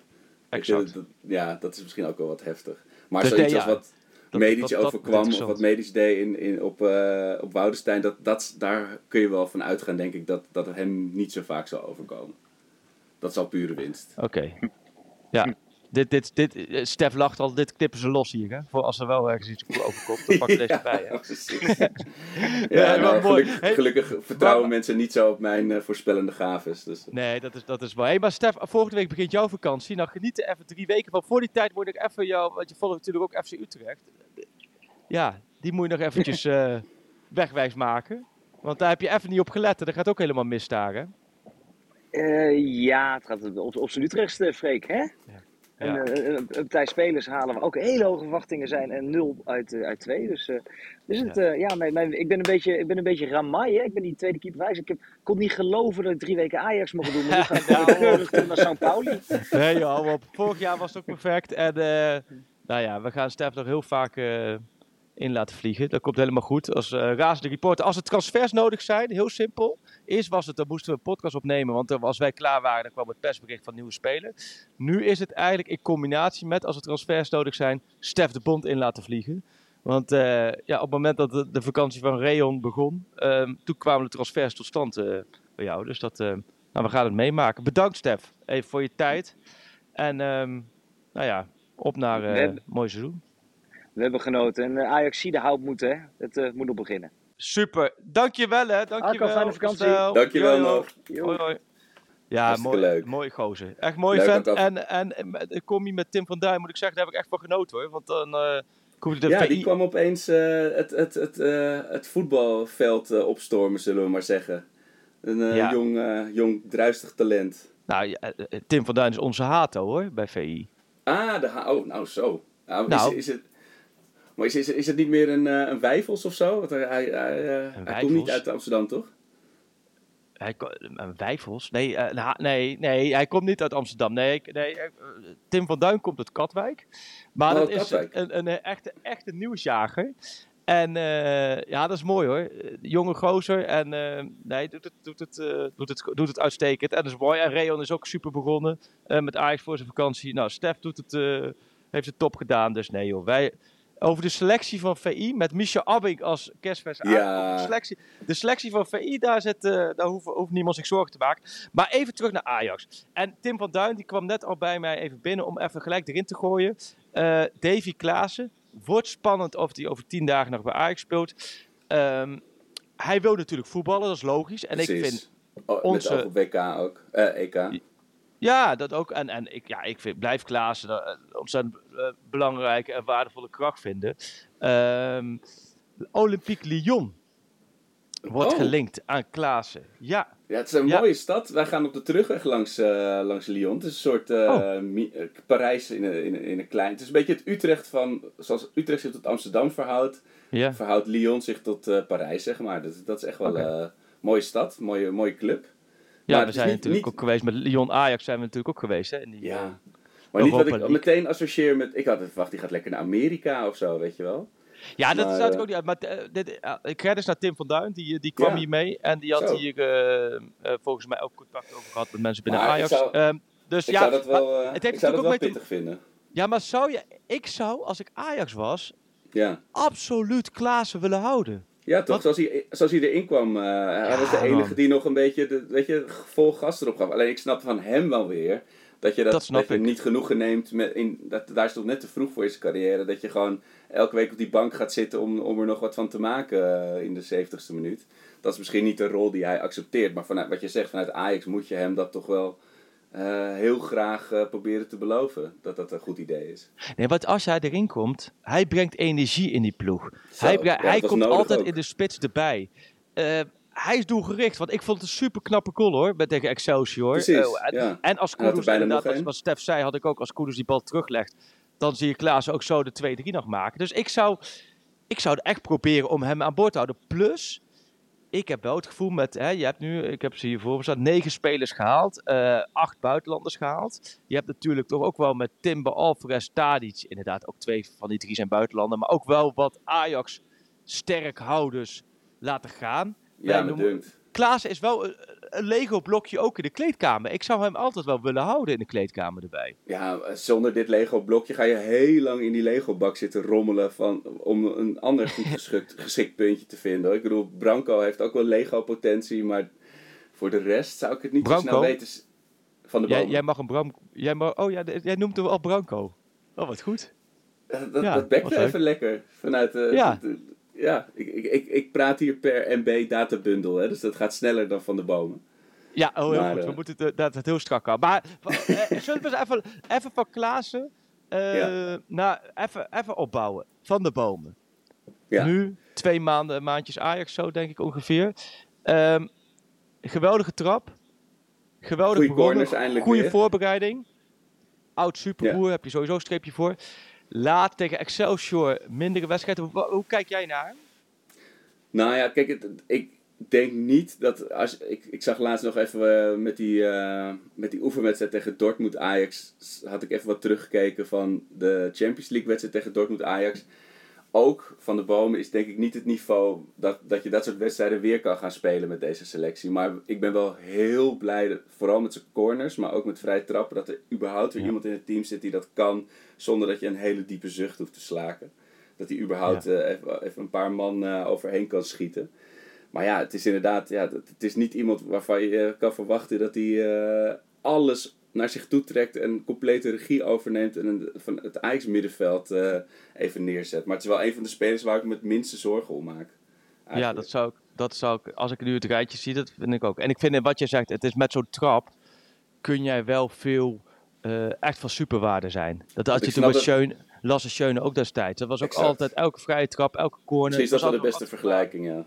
Exact. dat- ja, dat is misschien ook wel wat heftig. Maar Dus zoiets als wat Dat- Medici overkwam, of wat Medici deed in, in, op, eh op Woudenstein, dat, dat, daar kun je wel van uitgaan, denk ik, dat, dat het hem niet zo vaak zal overkomen. Dat is al pure winst. Oké. Ja. Dit, dit, dit, eh, Stef lacht al, dit knippen ze los hier. Hè? Voor als er wel ergens iets overkomt, dan pak je deze bij. Hè? Ja. Ja, ja, nou, maar mooi. gelukkig, Hey, gelukkig vertrouwen maar- mensen niet zo op mijn eh, voorspellende gaves. Dus, Nee, dat is, dat is waar. Hey, maar Stef, volgende week begint jouw vakantie. Nou, geniet er even drie weken van. Voor die tijd moet ik even jou, want je volgt natuurlijk ook FC Utrecht. Ja, die moet je nog eventjes eh, wegwijs maken. Want daar heb je even niet op gelet. en Dat gaat ook helemaal mis daar, hè? Eh, ja, het gaat op, op zijn Utrechtste, Freek, hè? En Ja. eh, een, een partij spelers halen waar ook hele hoge verwachtingen zijn en nul uit, eh, uit twee. Dus, eh, dus het, ja. ja mijn, mijn, ik, ben een beetje, ik ben een beetje ramai, hè? Ik ben die tweede keeper wijs. Ik heb, kon niet geloven dat ik drie weken Ajax mocht doen, maar nu ga ik gewoon weer keurig terug naar St. Pauli. Nee, joh, op. Vorig jaar was het ook perfect. En nou ja, we gaan Stef nog heel vaak in laten vliegen. Dat komt helemaal goed. Als eh razende reporter. Als er transfers nodig zijn, heel simpel. Eerst was het, dan moesten we een podcast opnemen. Want als wij klaar waren, dan kwam het persbericht van nieuwe speler. Nu is het eigenlijk in combinatie met, als er transfers nodig zijn, Stef de Bond in laten vliegen. Want eh, ja, op het moment dat de, de vakantie van Reon begon, ehm, toen kwamen de transfers tot stand eh, bij jou. Dus dat, nou, we gaan het meemaken. Bedankt Stef, even voor je tijd. En ehm, nou ja, op naar hebben- mooi seizoen. We hebben genoten. En uh, Ajax zie de hout moeten, hè? Het eh, moet nog beginnen. Super, dankjewel hè, dankjewel. fijne vakantie. Dankjewel nog. Hoi, hoi. Ja, mooi, leuk. mooi gozer. Echt mooi Leuk vent. En, en, kom je met Tim van Duin, moet ik zeggen, daar heb ik echt van genoten hoor. Want dan eh je de Ja, VI... die kwam opeens eh, het, het, het, eh, het voetbalveld eh, opstormen, zullen we maar zeggen. Een eh, Ja. jong, eh, jong druistig talent. Nou, ja, eh, Tim van Duin is onze hato hoor, bij VI. Ah, de ha- oh, nou zo. Nou, Nou. Is, is het, maar is, is, is het niet meer een, eh, een wijfels of zo? Want hij, hij, hij, eh, hij komt niet uit Amsterdam, toch? Hij, eh, Wijfels? Nee, eh, nou, nee, nee, hij komt niet uit Amsterdam. Nee, nee Tim van Duin komt uit Katwijk. Maar Oh, dat is een, een, eh, echte, echte nieuwsjager. En ja, dat is mooi hoor. Jonge gozer. En nee, doet het, doet, het, doet, het, doet het uitstekend. En dat is mooi. En Reon is ook super begonnen met Ajax voor zijn vakantie. Nou, Stef doet het, heeft het top gedaan. Dus nee joh, wij... Over de selectie van VI met Misha Abing als kerstvers Ja. De selectie, de selectie van VI, daar, zit, eh, daar hoeft, hoeft niemand zich zorgen te maken. Maar even terug naar Ajax. En Tim van Duin die kwam net al bij mij even binnen om even gelijk erin te gooien. Eh, Davy Klaassen. Wordt spannend of hij over tien dagen nog bij Ajax speelt. Ehm, hij wil natuurlijk voetballen, dat is logisch. En ik Precies. vind, Oh, onze- WK ook. Eh, EK. ja, dat ook. En, en ik, ja, ik vind, blijf Klaassen uh, ontzettend belangrijke en waardevolle kracht vinden. Ehm, Olympique Lyon wordt Oh. gelinkt aan Klaassen. Ja, Ja, het is een Ja. mooie stad. Wij gaan op de terugweg langs, eh, langs Lyon. Het is een soort eh, Oh. eh, Parijs in een, in, een- in een klein. Het is een beetje het Utrecht van. Zoals Utrecht zich tot Amsterdam verhoudt. ja. Verhoudt Lyon zich tot eh, Parijs, zeg maar. Dat, dat is echt wel eh, een mooie stad. Mooie, mooie club. Ja, Maar we zijn niet- natuurlijk niet- ook geweest met Lyon Ajax zijn we natuurlijk ook geweest. Hè, in die, Ja. Maar niet wat Europa ik meteen associeer met. Ik had het verwacht, die gaat lekker naar Amerika of zo, weet je wel. ja, dat Maar, staat eh, ook niet uit. Maar eh, dit, eh, ik ga dus naar Tim van Duin, die, die kwam Ja. hier mee. En die had Zo. hier volgens mij ook contact over gehad met mensen binnen Maar Ajax. zou- dus ja, dat wel, het heeft dat natuurlijk ook mee te- pittig vinden. ja, maar zou je, ik zou, als ik Ajax was, Ja. absoluut Klaassen willen houden. Ja, toch? Wat? Zoals hij, zoals hij erin kwam. hij was de enige man. die nog een beetje, de, weet je, vol gas erop gaf. Alleen ik snap van hem wel weer. Dat je, dat, Dat snap je ik. niet genoegen neemt. Met in, dat, daar is het nog net te vroeg voor in zijn carrière. Dat je gewoon elke week op die bank gaat zitten om, om er nog wat van te maken eh, in de 70ste minuut. Dat is misschien niet de rol die hij accepteert. Maar vanuit wat je zegt, vanuit Ajax moet je hem dat toch wel eh, heel graag eh, proberen te beloven. Dat dat een goed idee is. Nee, want als hij erin komt, hij brengt energie in die ploeg. Zo, hij ja, hij komt altijd ook. in de spits erbij. Hij is doelgericht, want ik vond het een super knappe goal hoor, met tegen Excelsior. Precies, Eh, en, ja. en als er bijna inderdaad, wat Stef zei, had ik ook als Kudus die bal teruglegt, dan zie je Klaas ook zo de 2-3 nog maken. Dus ik zou, ik zou echt proberen om hem aan boord te houden. Plus, ik heb wel het gevoel met, hè, je hebt nu, ik heb ze hier voor me staan, negen spelers gehaald, eh, acht buitenlanders gehaald. Je hebt natuurlijk toch ook wel met Timber, Alvarez, Tadic, inderdaad ook twee van die drie zijn buitenlanden, maar ook wel wat Ajax sterkhouders laten gaan. Ja, noemen- dunkt. Klaassen is wel een, Lego-blokje ook in de kleedkamer. Ik zou hem altijd wel willen houden in de kleedkamer erbij. Ja, zonder dit Lego-blokje ga je heel lang in die Lego-bak zitten rommelen van, om een ander goed geschikt, geschikt puntje te vinden. hoor. Ik bedoel, Branco heeft ook wel Lego-potentie, maar voor de rest zou ik het niet zo Branco? snel weten. Van de Jij, jij mag een Bram... Jij mag, oh ja, jij noemt hem al Branco. Oh, wat goed. dat dat, ja, dat leuk. even lekker. Vanuit, eh, Ja. de- de- ja, ik, ik, ik, ik praat hier per MB databundle, hè, dus dat gaat sneller dan van de bomen. Ja, oh, heel Maar, goed. We eh, moeten het, dat het heel strak houden. Maar eh, zullen we eens even, even van Klaassen eh, Ja. nou, even, even opbouwen. Van de bomen. Ja. Nu, twee maanden, maandjes Ajax zo, denk ik ongeveer. Ehm, geweldige trap. Geweldig Goeie begonnen. corners eindelijk Goede voorbereiding. Oud superboer, heb je sowieso een streepje voor. Laat tegen Excelsior mindere wedstrijden. Hoe, kijk jij naar? Nou ja, kijk, ik denk niet dat als ik, ik zag laatst nog even eh, met die, eh, met die oefenwedstrijd tegen Dortmund Ajax had ik even wat teruggekeken van de Champions League wedstrijd tegen Dortmund Ajax. Ook van de bomen is denk ik niet het niveau dat, dat je dat soort wedstrijden weer kan gaan spelen met deze selectie. Maar ik ben wel heel blij, dat- vooral met zijn corners, maar ook met vrij trappen, dat er überhaupt weer Ja. iemand in het team zit die dat kan zonder dat je een hele diepe zucht hoeft te slaken. Dat hij überhaupt eh, even, even een paar man eh, overheen kan schieten. Maar ja, het is inderdaad, ja, het is niet iemand waarvan je eh, kan verwachten dat hij eh, alles naar zich toe trekt en complete regie overneemt en een, van het Ajax-middenveld eh, even neerzet. Maar het is wel een van de spelers waar ik me het minste zorgen om maak. Ja, dat zou, ik, dat zou ik, als ik nu het rijtje zie, dat vind ik ook. En ik vind, wat je zegt, het is met zo'n trap, kun jij wel veel eh, echt van superwaarde zijn. Dat had je toen met Schöne, Lasse Schöne ook destijds. Dat was ook Exact. altijd elke vrije trap, elke corner. Is dat wel de was beste vergelijking, ja.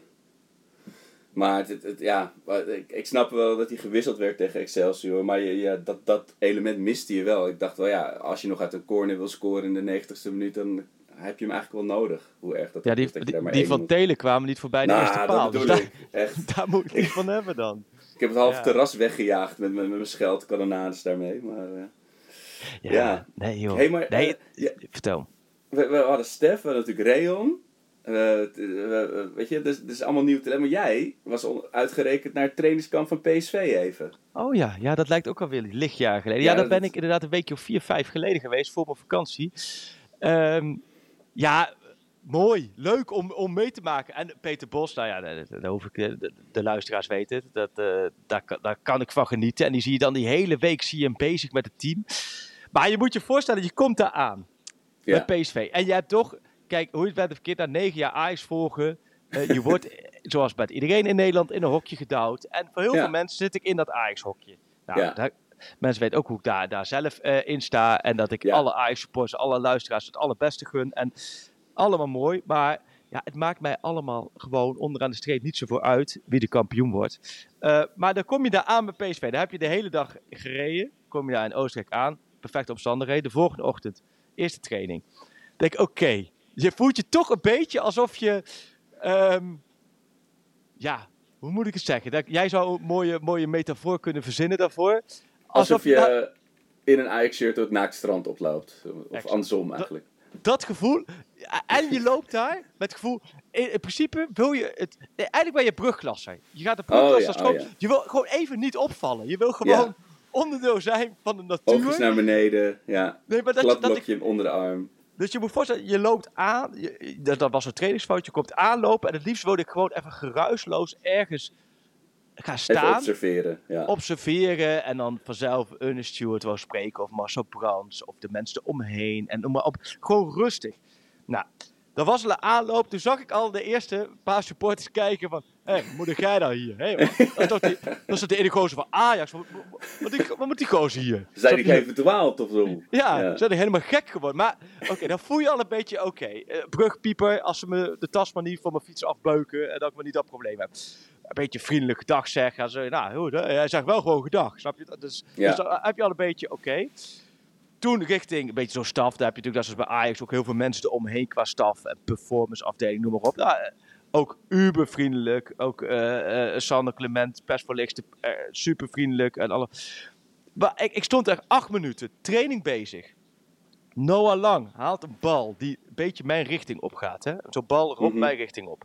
Maar het, het, het- ja, ik, ik snap wel dat hij gewisseld werd tegen Excelsior. Maar je, ja, dat, dat element miste je wel. Ik dacht wel, ja, als je nog uit een corner wil scoren in de 90ste minuut, dan heb je hem eigenlijk wel nodig. Hoe erg dat Ja, die, is dat die, die van moet. Telen kwamen niet voorbij de Nou, eerste paal. Dus daar. Echt. daar moet ik niet van hebben dan. Ik heb het half Ja. terras weggejaagd met, met, met mijn scheldkanonades daarmee. Maar, eh, Ja, Ja. nee joh. Hey, maar, nee, eh, ja. vertel. we, we hadden Stef, we hadden natuurlijk Reon. Eh, eh, eh, weet je, dus, dus allemaal nieuw talent. Maar jij was uitgerekend naar het trainingskamp van PSV even. Oh ja, ja, dat lijkt ook alweer lichtjaar geleden. Ja, Ja, daar dat- ben ik inderdaad een weekje of vier, vijf geleden geweest voor mijn vakantie. Ehm, ja, mooi. Leuk om, om mee te maken. En Peter Bos, nou ja, dat, dat hoef ik, de, de luisteraars weten het. Dat, daar, kan- daar kan ik van genieten. En die zie je dan die hele week zie je hem bezig met het team. Maar je moet je voorstellen, je komt daar aan Ja. bij PSV. En je hebt toch, kijk, hoe je het bent of verkeerd, na negen jaar Ajax volgen. eh, je wordt, zoals bij iedereen in Nederland, in een hokje gedouwd. En voor heel Ja. veel mensen zit ik in dat Ajax-hokje. Nou, Ja. daar, mensen weten ook hoe ik daar, daar zelf eh, in sta. En dat ik Ja. alle Ajax-supporters, alle luisteraars het allerbeste gun. En allemaal mooi. Maar ja, het maakt mij allemaal gewoon onderaan de streep niet zoveel uit wie de kampioen wordt. Eh, maar dan kom je daar aan bij PSV. Daar heb je de hele dag gereden. Kom je daar in Oostenrijk aan. Perfecte omstandigheden. De volgende ochtend, eerste training. Denk oké. Je voelt je toch een beetje alsof je... ehm, ja, hoe moet ik het zeggen? Dat, jij zou een mooie, mooie metafoor kunnen verzinnen daarvoor. Alsof je nou, in een Ajax-shirt door het naakt strand oploopt. Of Exact. andersom eigenlijk. dat gevoel. En je loopt daar met het gevoel. In, in principe wil je het. Eigenlijk ben je brugklasser. Je gaat de brugklasser Oh ja, oh ja. Je wil gewoon even niet opvallen. Je wil gewoon Ja. onderdeel zijn van de Oogjes natuur. naar beneden, ja. Nee, maar dat, Glad je- dat ik, blokje onder de arm. Dus je moet voorstellen, je loopt aan. Je, dat, dat was een trainingsfout. Je komt aanlopen. En het liefst wilde ik gewoon even geruisloos ergens gaan Even staan. observeren, ja. observeren en dan vanzelf een steward wou spreken of Marcel Brands of de mensen eromheen en noem maar op. Gewoon rustig. Nou, dat was al een aanloop. Toen zag ik al de eerste paar supporters kijken van, hé, hey, moeder jij daar hier? Hey, wat- dat, die, dat de ene gozer van Ajax? Wat, wat, die- moet die gozer hier? Zijn die even verdwaald of zo? Ja, Ja. ze zijn helemaal gek geworden. Maar oké, dan voel je al een beetje, oké, eh, brugpieper, als ze me de tas maar niet van mijn fiets afbeuken en dat ik maar niet dat probleem heb. Een beetje vriendelijk gedag zeggen. En ze, nou, hij zegt wel gewoon gedag, snap je? dat? Dus, Ja. dus dan heb je al een beetje, oké. Toen richting, een beetje zo'n staf, daar heb je natuurlijk, dat is dus bij Ajax ook heel veel mensen eromheen qua staf en performance afdeling, noem maar op. Nou, eh, ook uber vriendelijk, ook eh Sander Clement, persvoorlichter, super vriendelijk en alle... Maar ik, ik stond er acht minuten, training bezig. Noah Lang haalt een bal die een beetje mijn richting op gaat. hè? Zo'n bal rond Mhm. mijn richting op.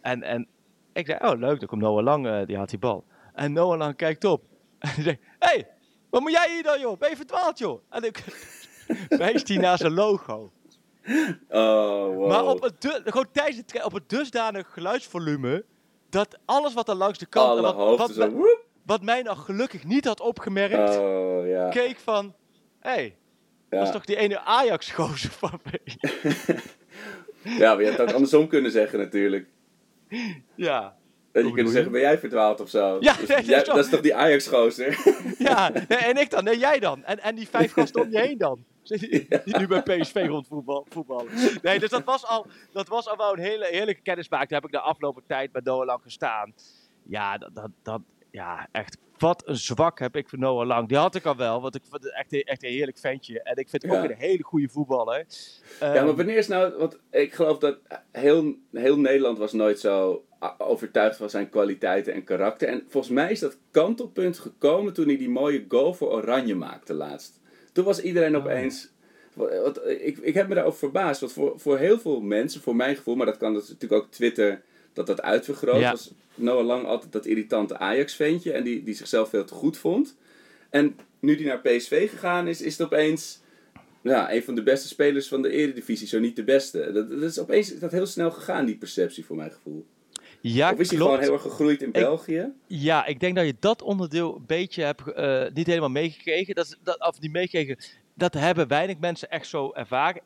En, en ik zei, oh leuk, dan komt Noah Lang, die haalt die bal. En Noah Lang kijkt op. En hij zegt, hé, hey, wat moet jij hier dan joh? Ben je verdwaald joh? En ik wijst hij naar zijn logo. Oh, wow. Maar op het, gewoon tijdens op het dusdanig geluidsvolume... dat alles wat er langs de kant... Alle wat, wat, zo. mij- wat mij nog gelukkig niet had opgemerkt... Oh, ja. keek van... Hé, hey, ja. dat is toch die ene Ajax-gozer van me? Ja, maar je had het ook andersom kunnen zeggen natuurlijk. ja. Dat je kunt zeggen, ben jij verdwaald of zo? Ja, Dus nee, jij- dat is toch die Ajax-gozer? Ja, nee, en ik dan? Nee, jij dan? En, en die vijf gasten om je heen dan? Die nu bij PSV rondvoetballen. voetballen. Nee, dus dat was al, dat was al wel een hele heerlijke kennismaking. Daar heb ik de afgelopen tijd bij Noah Lang gestaan. Ja, dat, dat, dat, ja, echt. Wat een zwak heb ik voor Noah Lang. Die had ik al wel, want ik vond het echt, een- echt een heerlijk ventje. En ik vind hem Ja. ook een hele goede voetballer. Ja, Ehm, maar wanneer is nou... Want ik geloof dat heel, heel Nederland was nooit zo overtuigd van zijn kwaliteiten en karakter. En volgens mij is dat kantelpunt gekomen toen hij die mooie goal voor Oranje maakte laatst. Toen was iedereen opeens... Wat, ik, ik heb me daarover verbaasd. Want voor, voor heel veel mensen, voor mijn gevoel... Maar dat kan dat is natuurlijk ook Twitter dat dat uitvergroot. Ja. Was Noah Lang altijd dat irritante Ajax-ventje. En die, die zichzelf veel te goed vond. En nu die naar PSV gegaan is, is het opeens ja, een van de beste spelers van de Eredivisie, zo niet de beste. Dat, dat is opeens is dat heel snel gegaan, die perceptie, voor mijn gevoel. Ja, of is hij gewoon heel erg gegroeid in België? Ja, ik denk dat je dat onderdeel een beetje hebt eh, niet helemaal meegekregen. Dat, dat, of niet meegekregen. Dat hebben weinig mensen echt zo ervaren.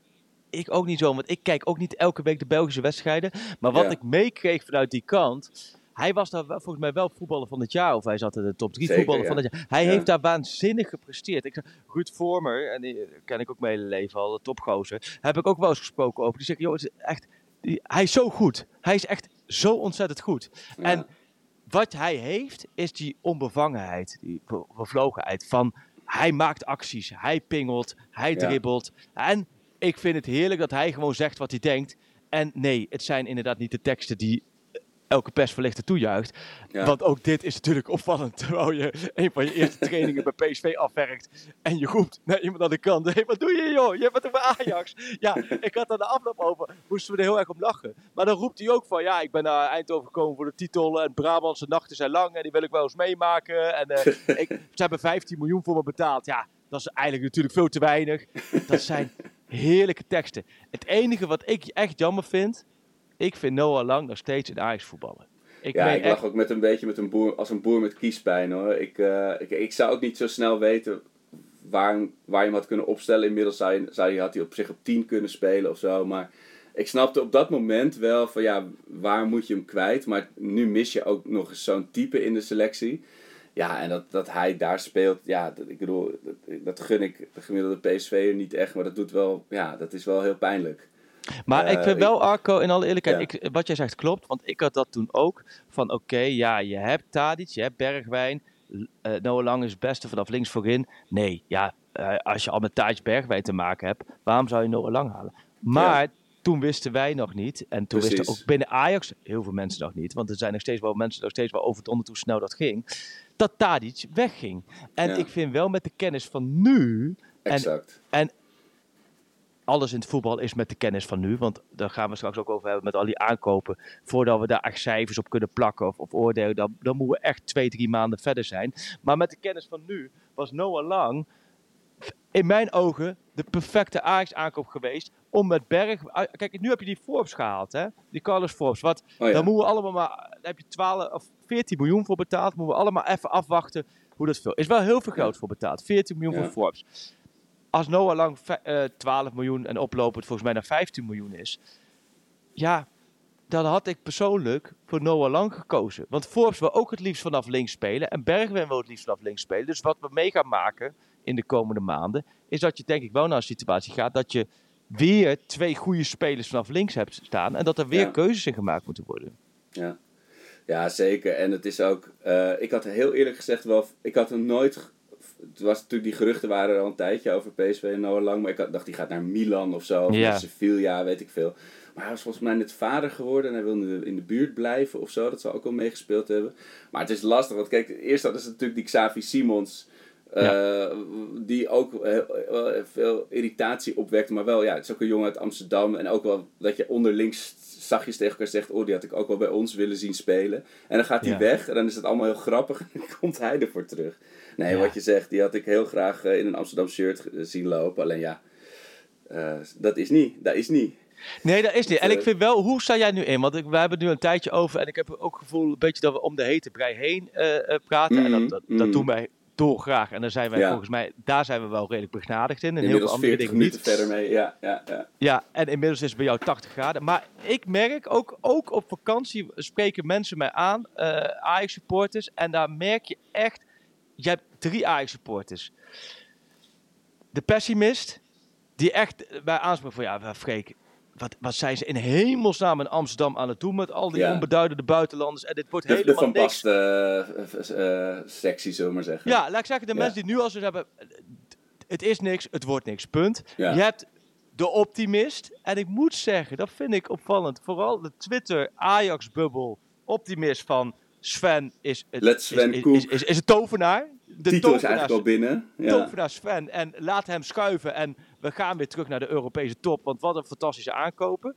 Ik ook niet zo, want ik kijk ook niet elke week de Belgische wedstrijden. Maar wat Ja. ik meekreeg vanuit die kant. Hij was daar wel- volgens mij wel voetballer van het jaar. Of hij zat in de top 3 Zeker, voetballer ja. van het jaar. Hij Ja. heeft daar waanzinnig gepresteerd. Ik, zeg, Ruud Vormer, en die ken ik ook mijn hele leven al, de topgozer. Heb ik ook wel eens gesproken over. Die zegt, joh, het is echt, die, hij is zo goed. Hij is echt zo ontzettend goed. Ja. En wat hij heeft, is die onbevangenheid, die bevlogenheid van hij maakt acties, hij pingelt, hij Ja. dribbelt. En ik vind het heerlijk dat hij gewoon zegt wat hij denkt. En nee, het zijn inderdaad niet de teksten die elke persverlichter toejuicht. Ja. Want ook dit is natuurlijk opvallend. Terwijl je een van je eerste trainingen bij PSV afwerkt. En je roept naar iemand aan de kant. Hé, wat doe je joh? Je bent toch bij Ajax? Ja, ik had er de afloop over. Moesten we er heel erg om lachen. Maar dan roept hij ook van. Ja, ik ben naar Eindhoven gekomen voor de titel. En Brabantse nachten zijn lang. En die wil ik wel eens meemaken. En eh, ik, ze hebben 15 miljoen voor me betaald. Ja, dat is eigenlijk natuurlijk veel te weinig. Dat zijn heerlijke teksten. Het enige wat ik echt jammer vind. Ik vind Noah Lang nog steeds een Ajax voetballer. Ik ja, ik echt- ook met een beetje met een boer, als een boer met kiespijn hoor. Ik, eh, ik, ik zou ook niet zo snel weten waar, waar je hem had kunnen opstellen. Inmiddels zou je, zou je, had hij op zich op 10 kunnen spelen of zo. Maar ik snapte op dat moment wel van ja, waar moet je hem kwijt? Maar nu mis je ook nog eens zo'n type in de selectie. Ja, en dat, dat hij daar speelt, ja, dat, ik bedoel, dat, dat gun ik de gemiddelde PSV'er niet echt. Maar dat doet wel, ja, dat is wel heel pijnlijk. Maar Eh, ik vind wel, Arco, in alle eerlijkheid, Ja. ik, wat jij zegt klopt. Want ik had dat toen ook. Van oké, ja, je hebt Tadic, je hebt Bergwijn. eh Noah Lang is het beste vanaf links voorin. Nee, ja, eh, als je al met Tadic Bergwijn te maken hebt, waarom zou je Noah Lang halen? Maar toen wisten wij nog niet. En toen wisten Precies. ook binnen Ajax heel veel mensen nog niet. Want er zijn nog steeds wel mensen nog steeds wel over het onder hoe snel dat ging. Dat Tadic wegging. En Ja. ik vind wel met de kennis van nu. Exact. Alles in het voetbal is met de kennis van nu. Want daar gaan we straks ook over hebben met al die aankopen. Voordat we daar echt cijfers op kunnen plakken of, of oordelen, dan, dan moeten we echt twee, drie maanden verder zijn. Maar met de kennis van nu was Noah Lang in mijn ogen de perfecte Ajax-aankoop geweest. Om met Berg... ah, Kijk, nu heb je die Forbes gehaald, hè? Die Carlos Forbes. Wat, Oh ja. Dan moeten we allemaal maar... Daar heb je 12 of 14 miljoen voor betaald. Moeten we allemaal even afwachten hoe dat veel... Is wel heel veel geld voor betaald. 14 miljoen Ja. voor Forbes. Als Noah Lang ve- eh, 12 miljoen en oplopend volgens mij naar 15 miljoen is. Ja, dan had ik persoonlijk voor Noah Lang gekozen. Want Forbes wil ook het liefst vanaf links spelen. En Bergwijn wil het liefst vanaf links spelen. Dus wat we mee gaan maken in de komende maanden. Is dat je denk ik wel naar een situatie gaat dat je weer twee goede spelers vanaf links hebt staan. En dat er weer Ja. keuzes in gemaakt moeten worden. Ja. ja, zeker. En het is ook, eh, ik had heel eerlijk gezegd wel, ik had hem nooit, het was natuurlijk die geruchten waren er al een tijdje over PSV en Noah Lang, maar ik had, dacht die gaat naar Milan of zo, of Ja. naar Sevilla, weet ik veel. Maar hij was volgens mij net vader geworden en hij wilde in de buurt blijven of zo, dat zou ook wel meegespeeld hebben. Maar het is lastig, want kijk, eerst hadden ze natuurlijk die Xavi Simons, eh, die ook heel, heel veel irritatie opwekte, maar wel, ja, het is ook een jongen uit Amsterdam en ook wel dat je onderlinks zachtjes tegen elkaar zegt, oh, die had ik ook wel bij ons willen zien spelen. En dan gaat hij Ja. weg en dan is het allemaal heel grappig en dan komt hij ervoor terug. Nee, Ja. wat je zegt, die had ik heel graag eh, in een Amsterdam shirt ge- zien lopen, alleen ja, eh, dat is niet, dat is niet. Nee, dat is niet. En eh, ik vind wel, hoe sta jij nu in? Want we hebben nu een tijdje over. En ik heb ook het gevoel een beetje dat we om de hete brei heen eh, eh, praten. en dat, dat, dat mhm. doen wij dolgraag. En daar zijn wij Ja. volgens mij, daar zijn we wel redelijk begnadigd in. En heel veel andere 40 dingen niet. verder mee, ja, ja, ja. Ja, en inmiddels is het bij jou 80 graden. Maar ik merk ook, ook op vakantie spreken mensen mij aan, eh Ajax supporters. En daar merk je echt, je hebt drie Ajax supporters. De pessimist, die echt bij aanspraak van, ja, Freek, wat, wat zijn ze in hemelsnaam in Amsterdam aan het doen met al die Ja. onbeduidende buitenlanders. En dit wordt De, de helemaal Van niks. Bast eh, eh, eh, sectie, zullen we maar zeggen. Ja, laat ik zeggen, de Ja. mensen die nu al zo hebben, het is niks, het wordt niks, punt. Ja. Je hebt de optimist, en ik moet zeggen, dat vind ik opvallend. Vooral de Twitter Ajax-bubbel optimist van Sven is het, Let Sven is, is, is, is, is een tovenaar. De titel is eigenlijk al binnen. Ja. tovenaar Sven. En laat hem schuiven. En we gaan weer terug naar de Europese top. Want wat een fantastische aankopen.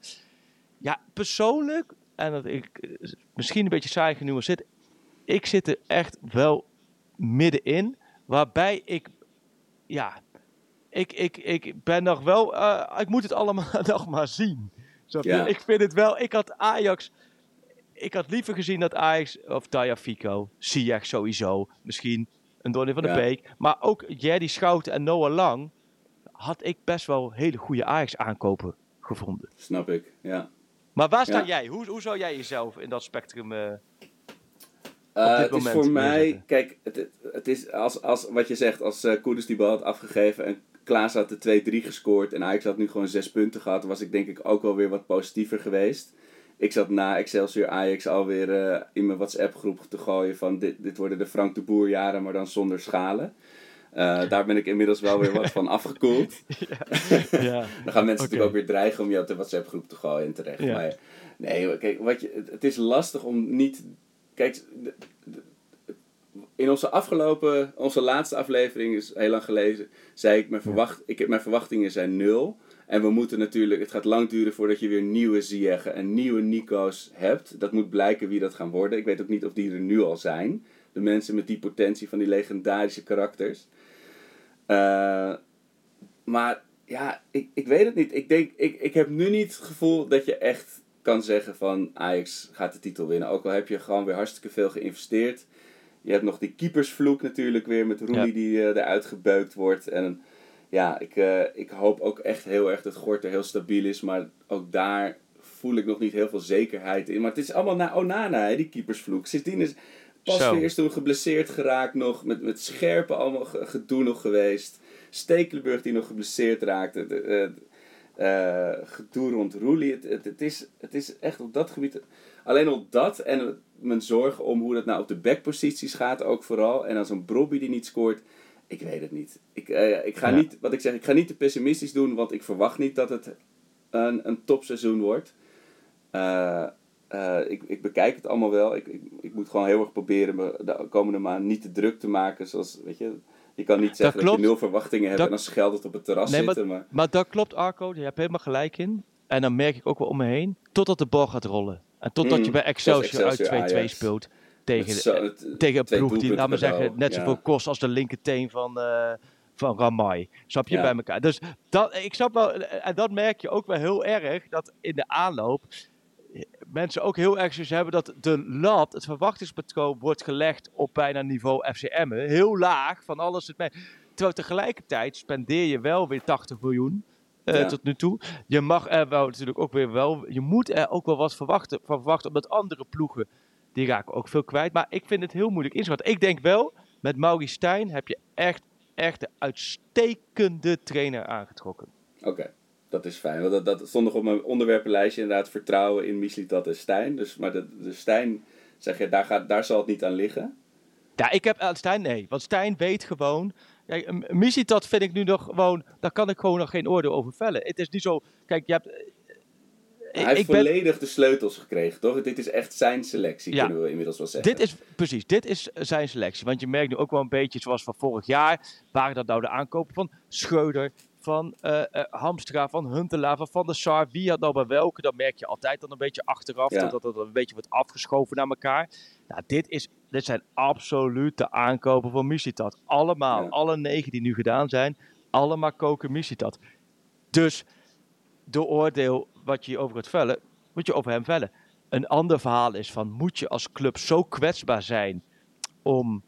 Ja, persoonlijk, en dat ik eh, misschien een beetje saai genuanceerd. Ik zit er echt wel middenin. Waarbij ik, ja, ik, ik, ik ben nog wel, eh, ik moet het allemaal nog maar zien. Ja. Ik vind het wel, ik had Ajax, ik had liever gezien dat Ajax, of Taya Fico, Ziyech sowieso, misschien een Donny van der Ja. Beek, maar ook Jerry Schouten en Noah Lang, had ik best wel hele goede Ajax aankopen gevonden. Snap ik, ja. Maar waar sta Ja. jij? Hoe, hoe zou jij jezelf in dat spectrum... dit het is voor mij, kijk, het, het, is als, als wat je zegt, als eh Koeders die bal had afgegeven en Klaas had de 2-3 gescoord en Ajax had nu gewoon 6 punten gehad, was ik denk ik ook wel weer wat positiever geweest. Ik zat na Excelsior Ajax alweer eh in mijn WhatsApp groep te gooien van dit, dit worden de Frank de Boer jaren, maar dan zonder schalen. Eh, daar ben ik inmiddels wel weer wat van afgekoeld. ja. Dan gaan mensen natuurlijk ook weer dreigen om je uit de WhatsApp-groep te gooien en terecht. Ja. Maar nee, kijk, wat je, het- het is lastig om niet. Kijk, de- de- in onze afgelopen, onze laatste aflevering is heel lang geleden, zei ik mijn, verwacht, ik, mijn verwachtingen zijn nul. En we moeten natuurlijk, het gaat lang duren voordat je weer nieuwe Ziyech en nieuwe Nico's hebt. Dat moet blijken wie dat gaan worden. Ik weet ook niet of die er nu al zijn. De mensen met die potentie van die legendarische karakters. Eh, maar ja, ik, ik weet het niet. Ik, denk, ik, ik heb nu niet het gevoel dat je echt kan zeggen van Ajax gaat de titel winnen. Ook al heb je gewoon weer hartstikke veel geïnvesteerd. Je hebt nog die keepersvloek natuurlijk weer met Roelie Ja. die eh, eruit gebeukt wordt. En ja, ik, eh, ik hoop ook echt heel erg dat Gorter heel stabiel is. Maar ook daar voel ik nog niet heel veel zekerheid in. Maar het is allemaal na Onana, hè, die keepersvloek. Sindsdien is pas Zo. weer toen geblesseerd geraakt nog. Met, met scherpe allemaal ge- gedoe nog geweest. Stekelenburg die nog geblesseerd raakte. De, eh, eh, gedoe rond Roelie. Het, het, het, is, het is echt op dat gebied... Alleen al dat en mijn zorgen om hoe dat nou op de backposities gaat ook vooral. En dan zo'n Brobby die niet scoort. Ik weet het niet. Ik, eh, ik ga Ja. niet, wat ik zeg, ik ga niet te pessimistisch doen, want ik verwacht niet dat het een, een topseizoen wordt. Eh, eh, ik, ik bekijk het allemaal wel. Ik, ik, ik moet gewoon heel erg proberen me de komende maand niet te druk te maken. Zoals, weet je, je kan niet zeggen dat, je nul verwachtingen hebt Dat- en dan scheldend op het terras Nee, zitten. Maar, Maar dat klopt, Arco. Je hebt helemaal gelijk in. En dan merk ik ook wel om me heen. Totdat de bal gaat rollen. En totdat Mm, je bij Excelsior, Excelsior uit 2-2 Ajax. speelt. Tegen, zo- eh, het- tegen een ploeg die, laat maar zeggen, net Ja. zoveel kost als de linkerteen van, eh van Ramai. Snap je? Ja. Bij elkaar. Dus dat, ik snap wel, en dat merk je ook wel heel erg, dat in de aanloop eh, mensen ook heel erg zoiets hebben dat de lat, het verwachtingspatroon, wordt gelegd op bijna niveau FCM. Heel laag van alles. Het mee. Terwijl tegelijkertijd spendeer je wel weer 80 miljoen. eh, Ja. tot nu toe. Je mag er wel natuurlijk ook weer wel. Je moet er ook wel wat verwachten, van verwachten. Omdat andere ploegen. Die raken ook veel kwijt. Maar ik vind het heel moeilijk inschatten. Ik denk wel. met Mauri Stijn heb je echt. echt de uitstekende trainer aangetrokken. Oké, dat is fijn. Want dat, dat stond nog op mijn onderwerpenlijstje inderdaad. Vertrouwen in Mislitat en Stijn. Dus, maar de, de Stijn, zeg je, daar, gaat, daar zal het niet aan liggen. Ja, ik heb aan Stijn nee. Want Stijn weet gewoon. Kijk, een een dat vind ik nu nog gewoon. Daar kan ik gewoon nog geen oordeel over vellen. Het is niet zo. Kijk, je hebt. Eh, Hij heeft ben, volledig de sleutels gekregen, toch? Dit is echt zijn selectie, Ja. kunnen we inmiddels wel zeggen. Dit is precies, dit is zijn selectie. Want je merkt nu ook wel een beetje zoals van vorig jaar. Waren dat nou de aankopen van Schreuder, van eh, eh, Hamstra, van Huntelaar, van Van der Sar. Wie had nou bij welke? Dan merk je altijd dan een beetje achteraf. Ja. Dat dat een beetje wordt afgeschoven naar elkaar. Nou, dit, is, dit zijn absolute aankopen van Misitad. Allemaal, Ja. alle negen die nu gedaan zijn. Allemaal koken Misitad. Dus de oordeel wat je over gaat vellen, moet je over hem vellen. Een ander verhaal is van, moet je als club zo kwetsbaar zijn om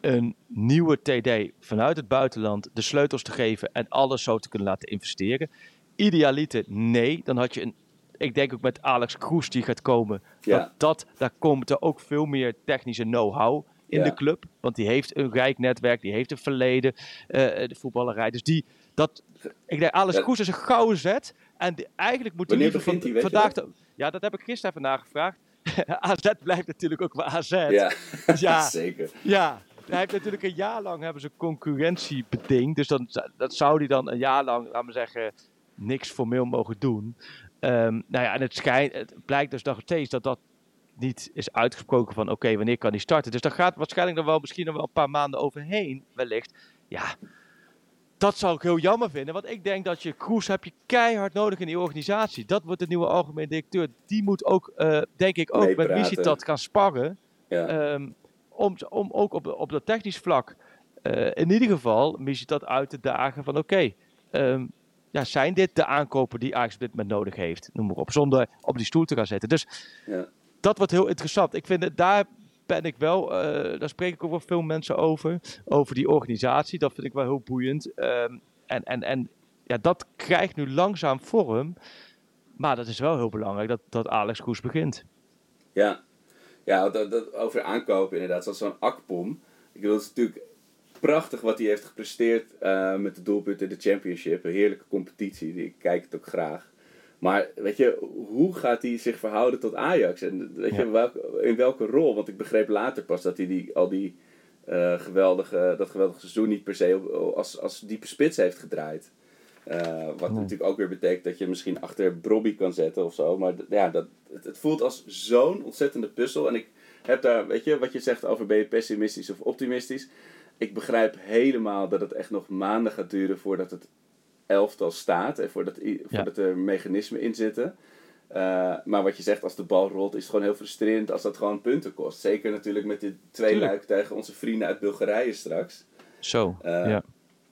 een nieuwe TD vanuit het buitenland de sleutels te geven en alles zo te kunnen laten investeren? Idealiter, nee. Dan had je een, ik denk ook met Alex Kroes die gaat komen, Ja. dat, dat, daar komt er ook veel meer technische know-how in Ja. de club. Want die heeft een rijk netwerk, die heeft een verleden, eh, de voetballerij. Dus die, dat, ik denk, Alex Ja. Kroes is een gouden zet. En die- eigenlijk moet Wanneer begint je vandaag... de- ja, dat heb ik gisteren even nagevraagd. AZ blijft natuurlijk ook wel AZ. Ja, Ja. zeker. Ja, hij heeft natuurlijk een jaar lang hebben ze concurrentie bedingt. Dus dan, dat zou hij dan een jaar lang, laten we zeggen, niks formeel mogen doen. Ehm, nou ja, en het, schijnt, het blijkt dus nog steeds dat dat niet is uitgesproken van oké, wanneer kan hij starten. Dus daar gaat waarschijnlijk nog wel misschien nog wel een paar maanden overheen, wellicht. Ja, dat zou ik heel jammer vinden. Want ik denk dat je Kroes heb je keihard nodig in die organisatie. Dat wordt de nieuwe algemeen directeur. Die moet ook, eh, denk ik, ook met. Missie gaan sparren. Ja. Ehm, om, om ook op, op dat technisch vlak eh, in ieder geval missie dat uit te dagen van oké, ehm, ja, zijn dit de aankopen die Ajax op dit moment nodig heeft? Noem maar op, zonder op die stoel te gaan zitten. Dus Ja. dat wordt heel interessant. Ik vind het, daar ben ik wel, eh, daar spreek ik ook wel veel mensen over, over die organisatie. Dat vind ik wel heel boeiend. Ehm, en en, en ja, dat krijgt nu langzaam vorm. Maar dat is wel heel belangrijk dat, dat Alex Kroes begint. Ja, ja dat, dat, over aankopen inderdaad. Zoals zo'n Akpom. Ik bedoel, het natuurlijk prachtig wat hij heeft gepresteerd eh, met de doelpunten in de championship. Een heerlijke competitie. Ik kijk het ook graag. Maar weet je, hoe gaat hij zich verhouden tot Ajax? En weet je, Ja. welke, in welke rol? Want ik begreep later pas dat hij die, al die eh, geweldige, dat geweldige seizoen niet per se op- als, als diepe spits heeft gedraaid. Eh, wat natuurlijk ook weer betekent dat je misschien achter Brobby kan zetten of zo. Maar ja, dat, het, het voelt als zo'n ontzettende puzzel. En ik heb daar, weet je, wat je zegt over ben je pessimistisch of optimistisch. Ik begrijp helemaal dat het echt nog maanden gaat duren voordat het elftal staat. En voordat, i- voordat er mechanismen in zitten. Eh, maar wat je zegt, als de bal rolt, is het gewoon heel frustrerend als dat gewoon punten kost. Zeker natuurlijk met dit twee luik tegen onze vrienden uit Bulgarije straks. Zo, Eh, ja.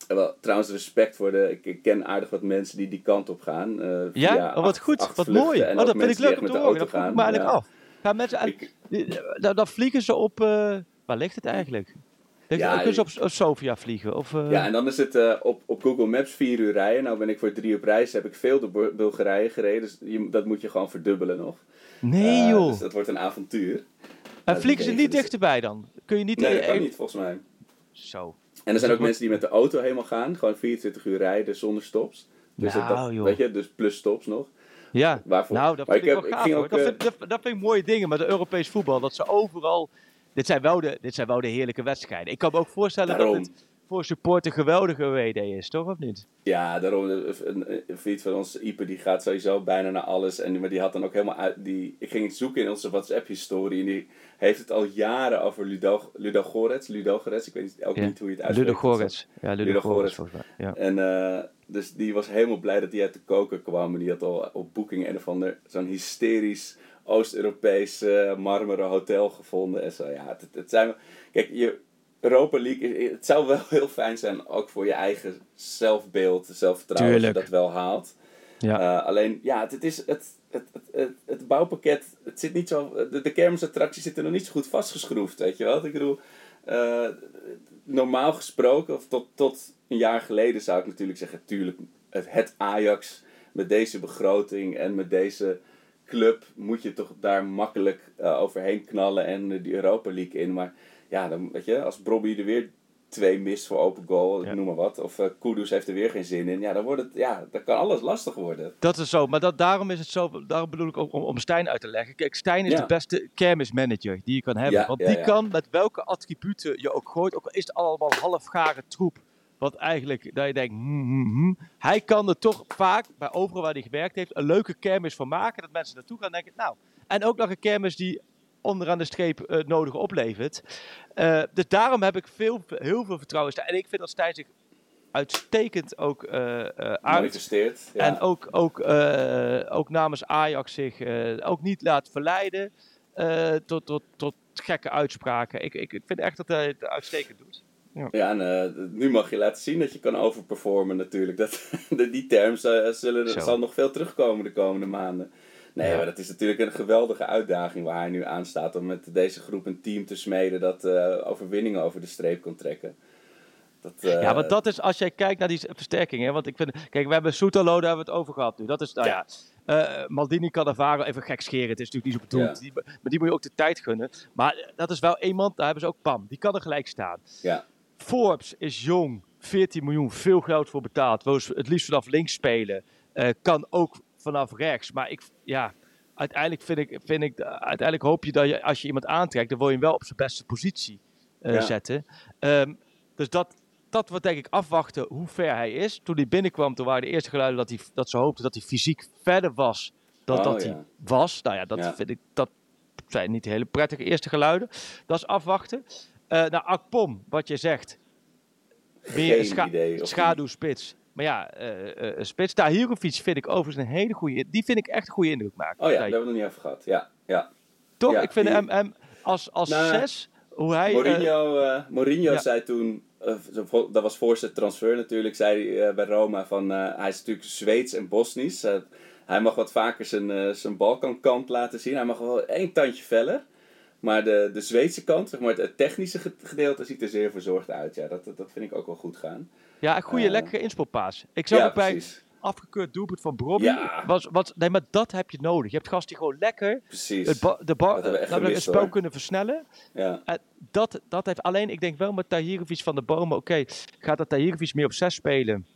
Wel, trouwens, respect voor de. Ik, ken aardig wat mensen die die kant op gaan. eh, Ja, oh, wat acht- goed, acht wat mooi. Oh, dat vind ik die leuk om te horen. Dat gaan. eigenlijk Ja. af. Gaan mensen, en, Ik- die- dan, dan vliegen ze op, eh, waar ligt het eigenlijk? Ja, kunnen ze op, op Sofia vliegen? Of, eh, Ja, en dan is het eh, op, op Google Maps vier uur rijden. Nou ben ik voor drie uur op reis, heb ik veel door Bul- Bulgarije gereden. Dus je, dat moet je gewoon verdubbelen nog. nee Eh, joh. dus dat wordt een avontuur. en vliegen ze niet dichterbij dan? Kun je niet... Nee, dat kan niet volgens mij. Zo. En er zijn ook mensen die met de auto helemaal gaan. Gewoon 24 uur rijden zonder stops. Dus Nou, dat, joh. weet je, dus plus stops nog. Ja, Waarvoor? nou, dat vind ik, heb- wel gaaf ging hoor. ook, Dat vind, dat, dat vind ik mooie dingen met de Europees voetbal. Dat ze overal... Dit zijn wel de, dit zijn wel de heerlijke wedstrijden. Ik kan me ook voorstellen Daarom. dat het voor support een geweldige WD is, toch? Of niet? Ja, daarom, een, een, een vriend van ons, Ipe, die gaat sowieso bijna naar alles. En, maar die had dan ook helemaal uit, die, ik ging het zoeken in onze WhatsApp-historie. En die heeft het al jaren over Ludo, Ludo Gorets. Ludo Gorets, ik weet niet- ook Ja. niet hoe je het uitspreekt. Ludo Gorets. Ja, Ludo Ludo Gorets Gorets. volgens mij. Ja. En eh, dus die was helemaal blij dat hij uit de koker kwam. En die had al op boeking een of ander zo'n hysterisch Oost-Europees marmeren hotel gevonden. En zo, ja, het, het zijn... Kijk, je, Europa League, het zou wel heel fijn zijn, ook voor je eigen zelfbeeld, zelfvertrouwen, als je dat wel haalt. Ja. Eh, alleen, ja, het, het is het, het, het, het, het bouwpakket, het zit niet zo, de, de kermisattracties zitten nog niet zo goed vastgeschroefd, weet je wel. Ik bedoel, eh, normaal gesproken, of tot, tot een jaar geleden zou ik natuurlijk zeggen, tuurlijk, het, het Ajax met deze begroting en met deze club moet je toch daar makkelijk eh, overheen knallen en eh, die Europa League in. Maar ja, dan, weet je, als Bobby er weer twee mist voor open goal, Ja. noem maar wat, of eh Kudus heeft er weer geen zin in, ja, dan, wordt het, ja, dan kan alles lastig worden. Dat is zo, maar dat, daarom is het zo, daarom bedoel ik ook om, om Stijn uit te leggen. Kijk, Stijn is Ja. de beste kermismanager die je kan hebben. Ja, want die kan met welke attributen je ook gooit, ook al is het allemaal halfgare troep. Wat eigenlijk, dat je denkt, hmm, hmm, hmm. hij kan er toch vaak, bij overal waar hij gewerkt heeft, een leuke kermis van maken. Dat mensen naartoe gaan denken, nou. En ook nog een kermis die onderaan de streep eh nodig oplevert. Eh, dus daarom heb ik veel, heel veel vertrouwen in. En ik vind dat Stijn zich uitstekend ook uit Manifesteert. Ja. en ook, ook, ook namens Ajax zich ook niet laat verleiden tot, tot, tot gekke uitspraken. Ik, ik vind echt dat hij het uitstekend doet. Ja, en eh, nu mag je laten zien dat je kan overperformen natuurlijk. Dat, die terms eh, zullen, Zo. zal nog veel terugkomen de komende maanden. Nee, Ja. maar dat is natuurlijk een geweldige uitdaging waar hij nu aan staat. Om met deze groep een team te smeden dat eh, overwinningen over de streep kan trekken. Dat, ja, want dat is als jij kijkt naar die versterking. Hè, want ik vind, kijk, we hebben Soetalo, daar hebben we het over gehad nu. Dat is, nou ja, Maldini Cannavaro, even gek scheren. Het is natuurlijk niet zo bedoeld. Ja. Die, maar die moet je ook de tijd gunnen. Maar dat is wel iemand, daar hebben ze ook Pam. Die kan er gelijk staan. Ja, Forbes is jong, 14 miljoen, veel geld voor betaald. Wil het liefst vanaf links spelen. Eh, kan ook vanaf rechts. Maar ik, ja, uiteindelijk vind ik, vind ik, uiteindelijk hoop je dat je, als je iemand aantrekt, dan wil je hem wel op zijn beste positie eh, Ja. zetten. Ehm, dus dat, dat wordt denk ik afwachten hoe ver hij is. Toen hij binnenkwam, toen waren de eerste geluiden dat, hij, dat ze hoopten dat hij fysiek verder was dan Oh, dat ja. hij was. Nou ja, dat Ja. vind ik, dat zijn niet hele prettige eerste geluiden. Dat is afwachten. Eh nou, Akpom, wat je zegt. Weer een scha- idee. schaduwspits. Maar ja, eh eh, spits. Tahirovic vind ik overigens een hele goede. Die vind ik echt een goede indruk maken. Oh ja, daar hebben we het nog niet over gehad. Ja, ja. toch? ja, ik vind die- hem, hem als, als Nou, zes. Hoe hij. Mourinho, Mourinho ja. zei toen, dat was voor zijn transfer natuurlijk, zei hij bij Roma van hij is natuurlijk Zweeds en Bosnisch. Hij mag wat vaker zijn, zijn Balkankant laten zien. Hij mag wel één tandje feller. Maar de, de Zweedse kant, zeg maar, het technische ge- gedeelte, ziet er zeer verzorgd uit. Ja, dat, dat, vind ik ook wel goed gaan. ja, een goede, eh, lekkere inspoelpaas. Ik zag ja, ook bij precies. afgekeurd doelpunt van Brobby. Ja. Was, was, nee, maar dat heb je nodig. Je hebt gasten die gewoon lekker Precies. het, ba- de bar, Dat het spel kunnen versnellen. Ja. Eh, dat, dat heeft alleen, ik denk wel met Tahirovic van de Bomen, oké, gaat dat Tahirovic meer op 6 spelen?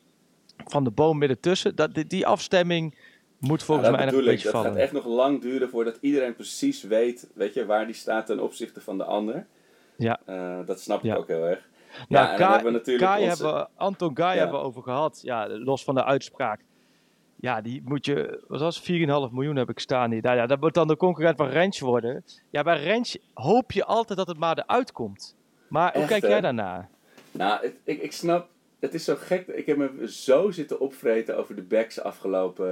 Van de Boom midden tussen? Dat, die, die afstemming moet volgens Ja, mij een beetje Dat vallen. gaat echt nog lang duren voordat iedereen precies weet, weet je, waar die staat ten opzichte van de ander. Ja. Eh, dat snap ik Ja. ook heel erg. Nou, Ja, Kai- hebben we natuurlijk Kai onze- hebben Anton Guy Ja. hebben we over gehad. Ja, los van de uitspraak. Ja, die moet je, wat was het, 4,5 miljoen heb ik staan hier. Nou ja, dat moet dan de concurrent van Rens worden. Ja, bij Rens hoop je altijd dat het maar eruit komt. Maar hoe kijk hè? jij daarnaar? Nou, het- ik, ik snap. Het is zo gek. Ik heb me zo zitten opvreten over de backs afgelopen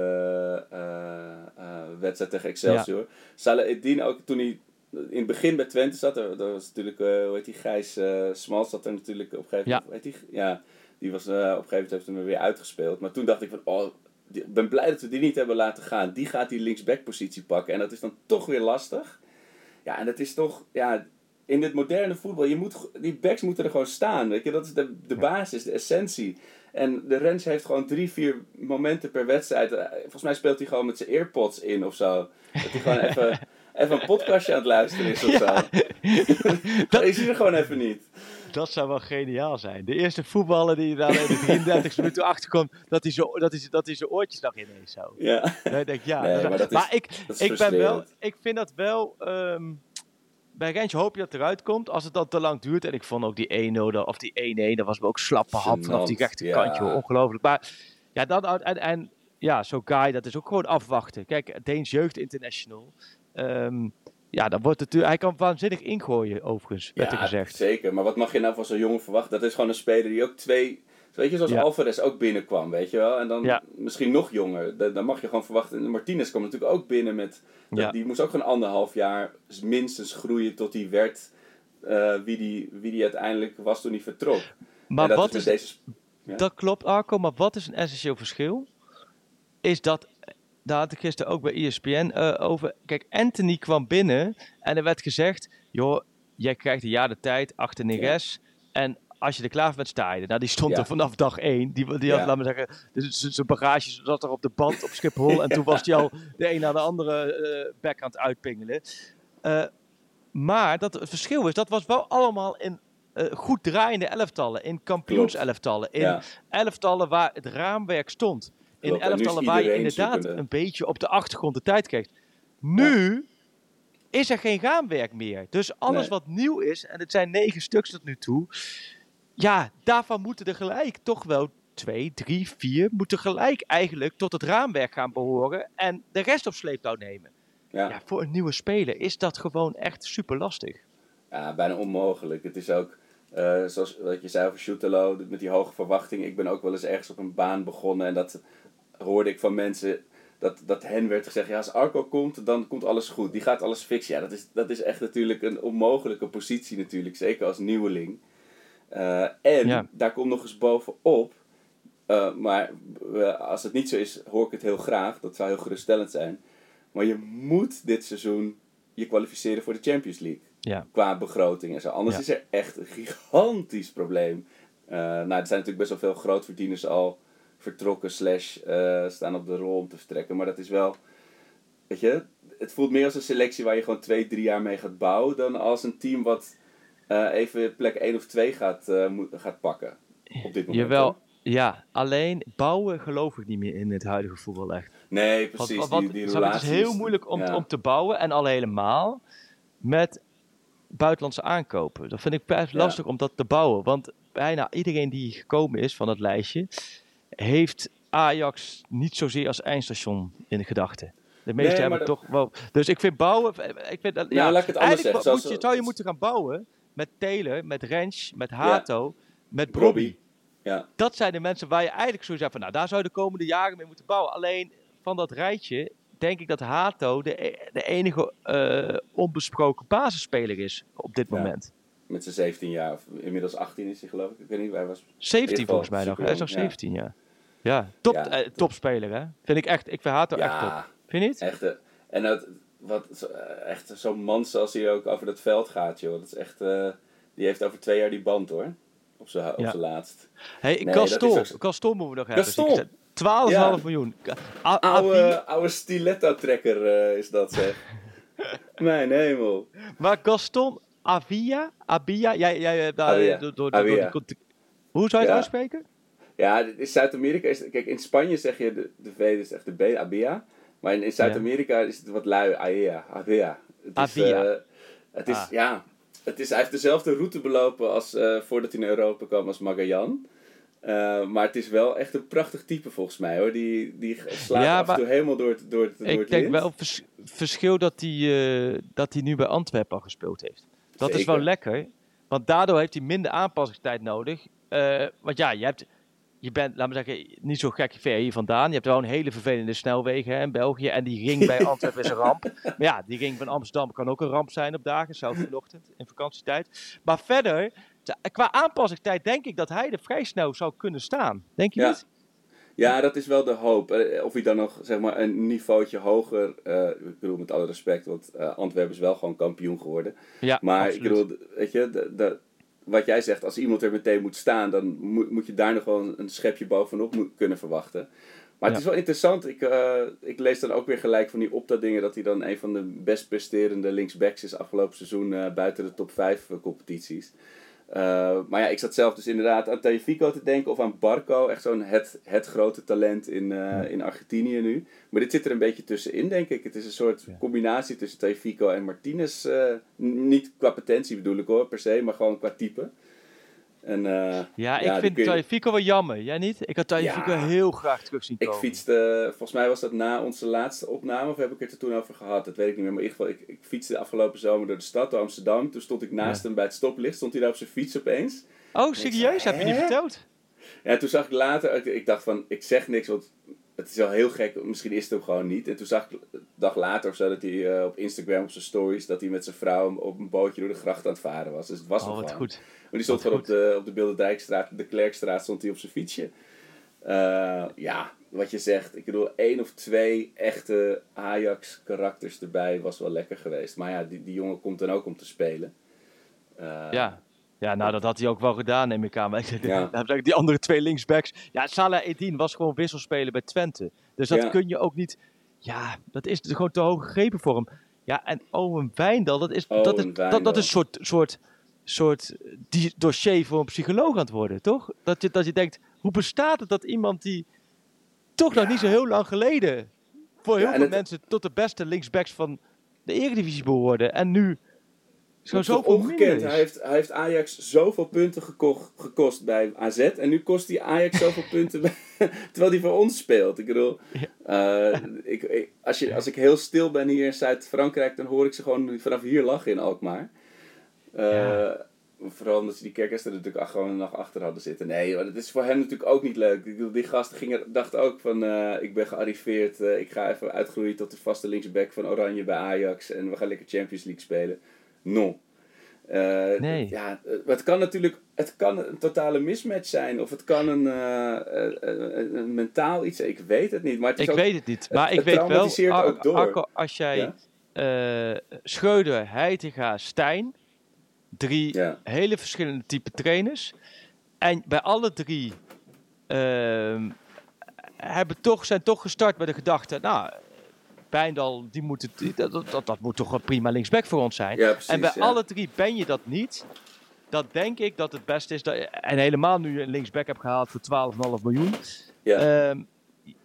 eh, eh, wedstrijd tegen Excelsior. Salah Eddin ook toen hij in het begin bij Twente zat. Dat was natuurlijk, eh, hoe heet die, Gijs eh Smals zat er natuurlijk op een gegeven Ja. moment. Heet die, ja, die was eh, op een gegeven moment heeft hem er weer uitgespeeld. Maar toen dacht ik van, oh, die- ik ben blij dat we die niet hebben laten gaan. Die gaat die linksback positie pakken. En dat is dan toch weer lastig. Ja, en dat is toch, ja, in dit moderne voetbal, je moet, die backs moeten er gewoon staan. Weet je? Dat is de, de basis, de essentie. En de Rens heeft gewoon drie, vier momenten per wedstrijd. Eh, Volgens mij speelt hij gewoon met zijn earpods in of zo. Dat hij gewoon even, even een podcastje aan het luisteren is of zo. dat is hij er gewoon even niet. Dat zou wel geniaal zijn. De eerste voetballer die dan in de 33 minuten achterkomt, dat hij zo- dat hij- dat hij zijn oortjes nog ineens zo. Ja. Nee, ik denk, ja, Nee, dat- maar dat is- maar ik, ik ben wel, ik vind dat wel, ehm, bij hoop je dat het eruit komt. Als het dan te lang duurt, en ik vond ook die 1-0, da- of die 1-1, dat was me ook slappe hap vanaf die rechterkantje, ja. ongelooflijk. Maar ja, dan, en, en ja, zo Guy, dat is ook gewoon afwachten. Kijk, Deens Jeugd International, ehm, ja, dan wordt het, hij kan waanzinnig ingooien overigens, werd er Ja, gezegd. zeker. Maar wat mag je nou van zo'n jongen verwachten? Dat is gewoon een speler die ook twee... Weet je, zoals Ja. Alvarez ook binnenkwam, weet je wel? En dan Ja. misschien nog jonger. Da- Dan mag je gewoon verwachten. En Martinez kwam natuurlijk ook binnen met... Ja. Die moest ook gewoon anderhalf jaar minstens groeien tot hij werd... eh, wie, die, wie die uiteindelijk was toen hij vertrok. Maar dat wat is, deze... Dat klopt, Arco. Maar wat is een essentieel verschil? Is dat, daar had ik gisteren ook bij ESPN eh, over. Kijk, Anthony kwam binnen en er werd gezegd: joh, jij krijgt een jaar de tijd achter Neres. En als je er klaar bent, sta je. Nou, die stond Ja. er vanaf dag één. Die, die Ja. had, laat me zeggen, dus zijn bagage zat er op de band op Schiphol. en toen was hij al de een na de andere eh back aan het uitpingelen. Eh, maar dat, het verschil is, dat was wel allemaal in eh, goed draaiende elftallen. In kampioenselftallen. In Ja. elftallen waar het raamwerk stond. In Klopt, elftallen waar je inderdaad zoekende. een beetje op de achtergrond de tijd kreeg. Nu is er geen raamwerk meer. Dus alles Nee. wat nieuw is, en het zijn negen stuks tot nu toe. Ja, daarvan moeten er gelijk toch wel twee, drie, vier... moeten gelijk eigenlijk tot het raamwerk gaan behoren... en de rest op sleeptouw nemen. Ja. Ja, voor een nieuwe speler is dat gewoon echt super lastig. Ja, bijna onmogelijk. Het is ook, eh, zoals wat je zei over Shootelo, met die hoge verwachting. Ik ben ook wel eens ergens op een baan begonnen en dat hoorde ik van mensen. Dat, dat hen werd gezegd, ja, als Arco komt, dan komt alles goed. Die gaat alles fixen. Ja, dat is, dat is echt natuurlijk een onmogelijke positie natuurlijk. Zeker als nieuweling. Eh, en Ja. daar komt nog eens bovenop. eh, maar als het niet zo is, hoor ik het heel graag. Dat zou heel geruststellend zijn. Maar je moet dit seizoen je kwalificeren voor de Champions League Ja, qua begroting en zo. Anders Ja. is er echt een gigantisch probleem. Eh, nou, er zijn natuurlijk best wel veel grootverdieners al vertrokken, slash staan op de rol om te vertrekken. Maar dat is wel, weet je, het voelt meer als een selectie waar je gewoon twee, drie jaar mee gaat bouwen, dan als een team wat even plek 1 of 2 gaat, eh, gaat pakken. Op dit moment. jawel. Ja, alleen bouwen geloof ik niet meer in het huidige voetbal echt. Nee, precies. die, die het is heel moeilijk om, ja. om te bouwen en al helemaal met buitenlandse aankopen. Dat vind ik best Ja. lastig om dat te bouwen. Want bijna iedereen die gekomen is van het lijstje, heeft Ajax niet zozeer als eindstation in de gedachten. De meeste Nee, hebben toch wel. Dus ik vind bouwen. Ik vind dat, ja, laat ik het anders eigenlijk zeggen, moet zoals- je, zou je moeten gaan bouwen met Taylor, met Rens, met Hato, met. Robbie. Ja. Dat zijn de mensen waar je eigenlijk zo zegt van, nou, daar zou je de komende jaren mee moeten bouwen. Alleen van dat rijtje denk ik dat Hato de, e- de enige eh, onbesproken basisspeler is op dit Ja. moment. Met zijn 17 jaar, of inmiddels 18 is hij geloof ik. Ik weet niet, hij was 17 geval volgens mij nog. Hij is nog superjong, 17, ja. Ja, top, Ja. eh, topspeler hè. Vind ik echt, ik vind Hato echt top. Vind je niet? Echt, eh, en dat, wat, eh, echt zo'n man zoals hij ook over dat veld gaat, joh. Dat is echt, eh, die heeft over twee jaar die band, hoor. Op zijn op Ja. laatst. Hey, Nee, ook- Gaston moeten we nog hebben. Ik zeggen. 12,5 Ja. miljoen. A- Oude, stiletto-trekker eh, is dat, zeg. Mijn hemel. Maar Gaston Avia, Abia, jij, jij hebt daar Avia. door, door, Hoe zou je het Ja. uitspreken? Ja, in Zuid-Amerika is... Kijk, in Spanje zeg je de, de V is echt de B, Abia. Maar in, in Zuid-Amerika is het wat lui, Aea, Avia. Het is, Avia. eh, het is, Ah. ja... het is, hij heeft dezelfde route belopen als eh, voordat hij naar Europa kwam als Magajan. Eh, maar het is wel echt een prachtig type volgens mij hoor. Die, die slaat Ja, af en toe maar- helemaal door het, door het, door Ik het denk lint. wel vers- verschil dat hij, dat hij nu bij Antwerpen al gespeeld heeft. Dat is wel lekker, want daardoor heeft hij minder aanpassingstijd nodig. Want ja, je, hebt, je bent, laat me zeggen, niet zo gek ver hier vandaan. Je hebt wel een hele vervelende snelwegen hè, in België. En die ring bij Antwerpen is een ramp. Maar ja, die ring van Amsterdam kan ook een ramp zijn op dagen, zelfs vanochtend in vakantietijd. Maar verder, qua aanpassingstijd denk ik dat hij er vrij snel zou kunnen staan. Denk je Ja. niet? Ja, dat is wel de hoop. Eh, Of hij dan nog zeg maar, een niveautje hoger. eh, ik bedoel met alle respect, want eh, Antwerpen is wel gewoon kampioen geworden. Ja, Maar absoluut. ik bedoel, weet je, de, de- wat jij zegt, als iemand er meteen moet staan, dan moet, moet je daar nog wel een, schepje bovenop moet, kunnen verwachten. Maar het Ja. is wel interessant. Ik, eh, ik lees dan ook weer gelijk van die Opta-dingen dat hij dan een van de best presterende linksbacks is afgelopen seizoen eh, buiten de top 5 competities. Eh, maar ja, ik zat zelf dus inderdaad aan Tagliafico te denken of aan Barco. Echt zo'n het, het grote talent in, eh, in Argentinië nu. Maar dit zit er een beetje tussenin, denk ik. Het is een soort combinatie tussen Tagliafico en Martinez. eh, niet qua potentie bedoel ik hoor, per se, maar gewoon qua type. En, eh, Ja, ik vind je- wel jammer. Jij niet? Ik had Tagliafico Ja. heel graag terug zien Ik komen. fietste, volgens mij was dat na onze laatste opname, of heb ik het er toen over gehad? Dat weet ik niet meer. Maar in ieder geval, ik, ik fietste afgelopen zomer door de stad, door Amsterdam. Toen stond ik naast Ja. hem bij het stoplicht, stond hij daar op zijn fiets opeens. Oh, serieus? Heb je niet verteld? Ja, toen zag ik later, ik, ik dacht van, ik zeg niks, want het is wel heel gek, misschien is het hem gewoon niet. En toen zag ik een dag later of zo dat hij eh, op Instagram op zijn stories, dat hij met zijn vrouw op een bootje door de gracht aan het varen was. Dus het was Oh, wat gewoon. goed. Maar die stond gewoon op de, op de Bilderdijkstraat, de Klerkstraat, stond hij op zijn fietsje. Eh, ja, wat je zegt. Ik bedoel, één of twee echte Ajax-karakters erbij was wel lekker geweest. Maar ja, die, die jongen komt dan ook om te spelen. Eh, Ja. Ja, nou dat had hij ook wel gedaan, neem ik aan. Maar Ja. die andere twee linksbacks. Ja, Salah Edin was gewoon wisselspeler bij Twente. Dus dat Ja. kun je ook niet... Ja, dat is gewoon te hoog gegrepen voor hem. Ja, en Owen Wijndal, dat is, dat is, dat, dat is een soort, soort, soort die dossier voor een psycholoog aan het worden, toch? Dat je, dat je denkt, hoe bestaat het dat iemand die toch nog niet zo heel lang geleden... voor heel Ja, veel mensen tot de beste linksbacks van de Eredivisie behoorde. En nu zo zoveel minder ongekend. Hij heeft, hij heeft Ajax zoveel punten gekocht, gekost bij AZ. En nu kost hij Ajax zoveel punten bij- terwijl hij voor ons speelt. Ik bedoel, eh, ik, ik- als, je, als ik heel stil ben hier in Zuid-Frankrijk, dan hoor ik ze gewoon vanaf hier lachen in Alkmaar. Eh, Ja. Vooral omdat ze die kerkers er natuurlijk gewoon nog achter hadden zitten. Nee, maar dat is voor hem natuurlijk ook niet leuk. Die gast ging er- dacht ook van, eh, ik ben gearriveerd. eh, ik ga even uitgroeien tot de vaste linksback van Oranje bij Ajax. En we gaan lekker Champions League spelen. Non. Nee. Ja, het kan natuurlijk het kan een totale mismatch zijn. Of het kan een, een, een mentaal iets zijn. Ik weet het niet. Maar het is Ik ook, weet het niet. Maar het ik weet wel, traumatiseert Ar- ook door. Arco, als jij Ja? Schreuder, Heitinga, Stijn, drie Ja. hele verschillende type trainers. En bij alle drie ehm, hebben toch, zijn toch gestart met de gedachte, nou, Bijndal, die moet het, dat, dat, dat, moet toch een prima linksback voor ons zijn. Ja, precies, en bij ja. alle drie ben je dat niet. Dat denk ik dat het beste is. Dat, en helemaal nu je een linksback hebt gehaald voor 12,5 miljoen. Ja. Ehm,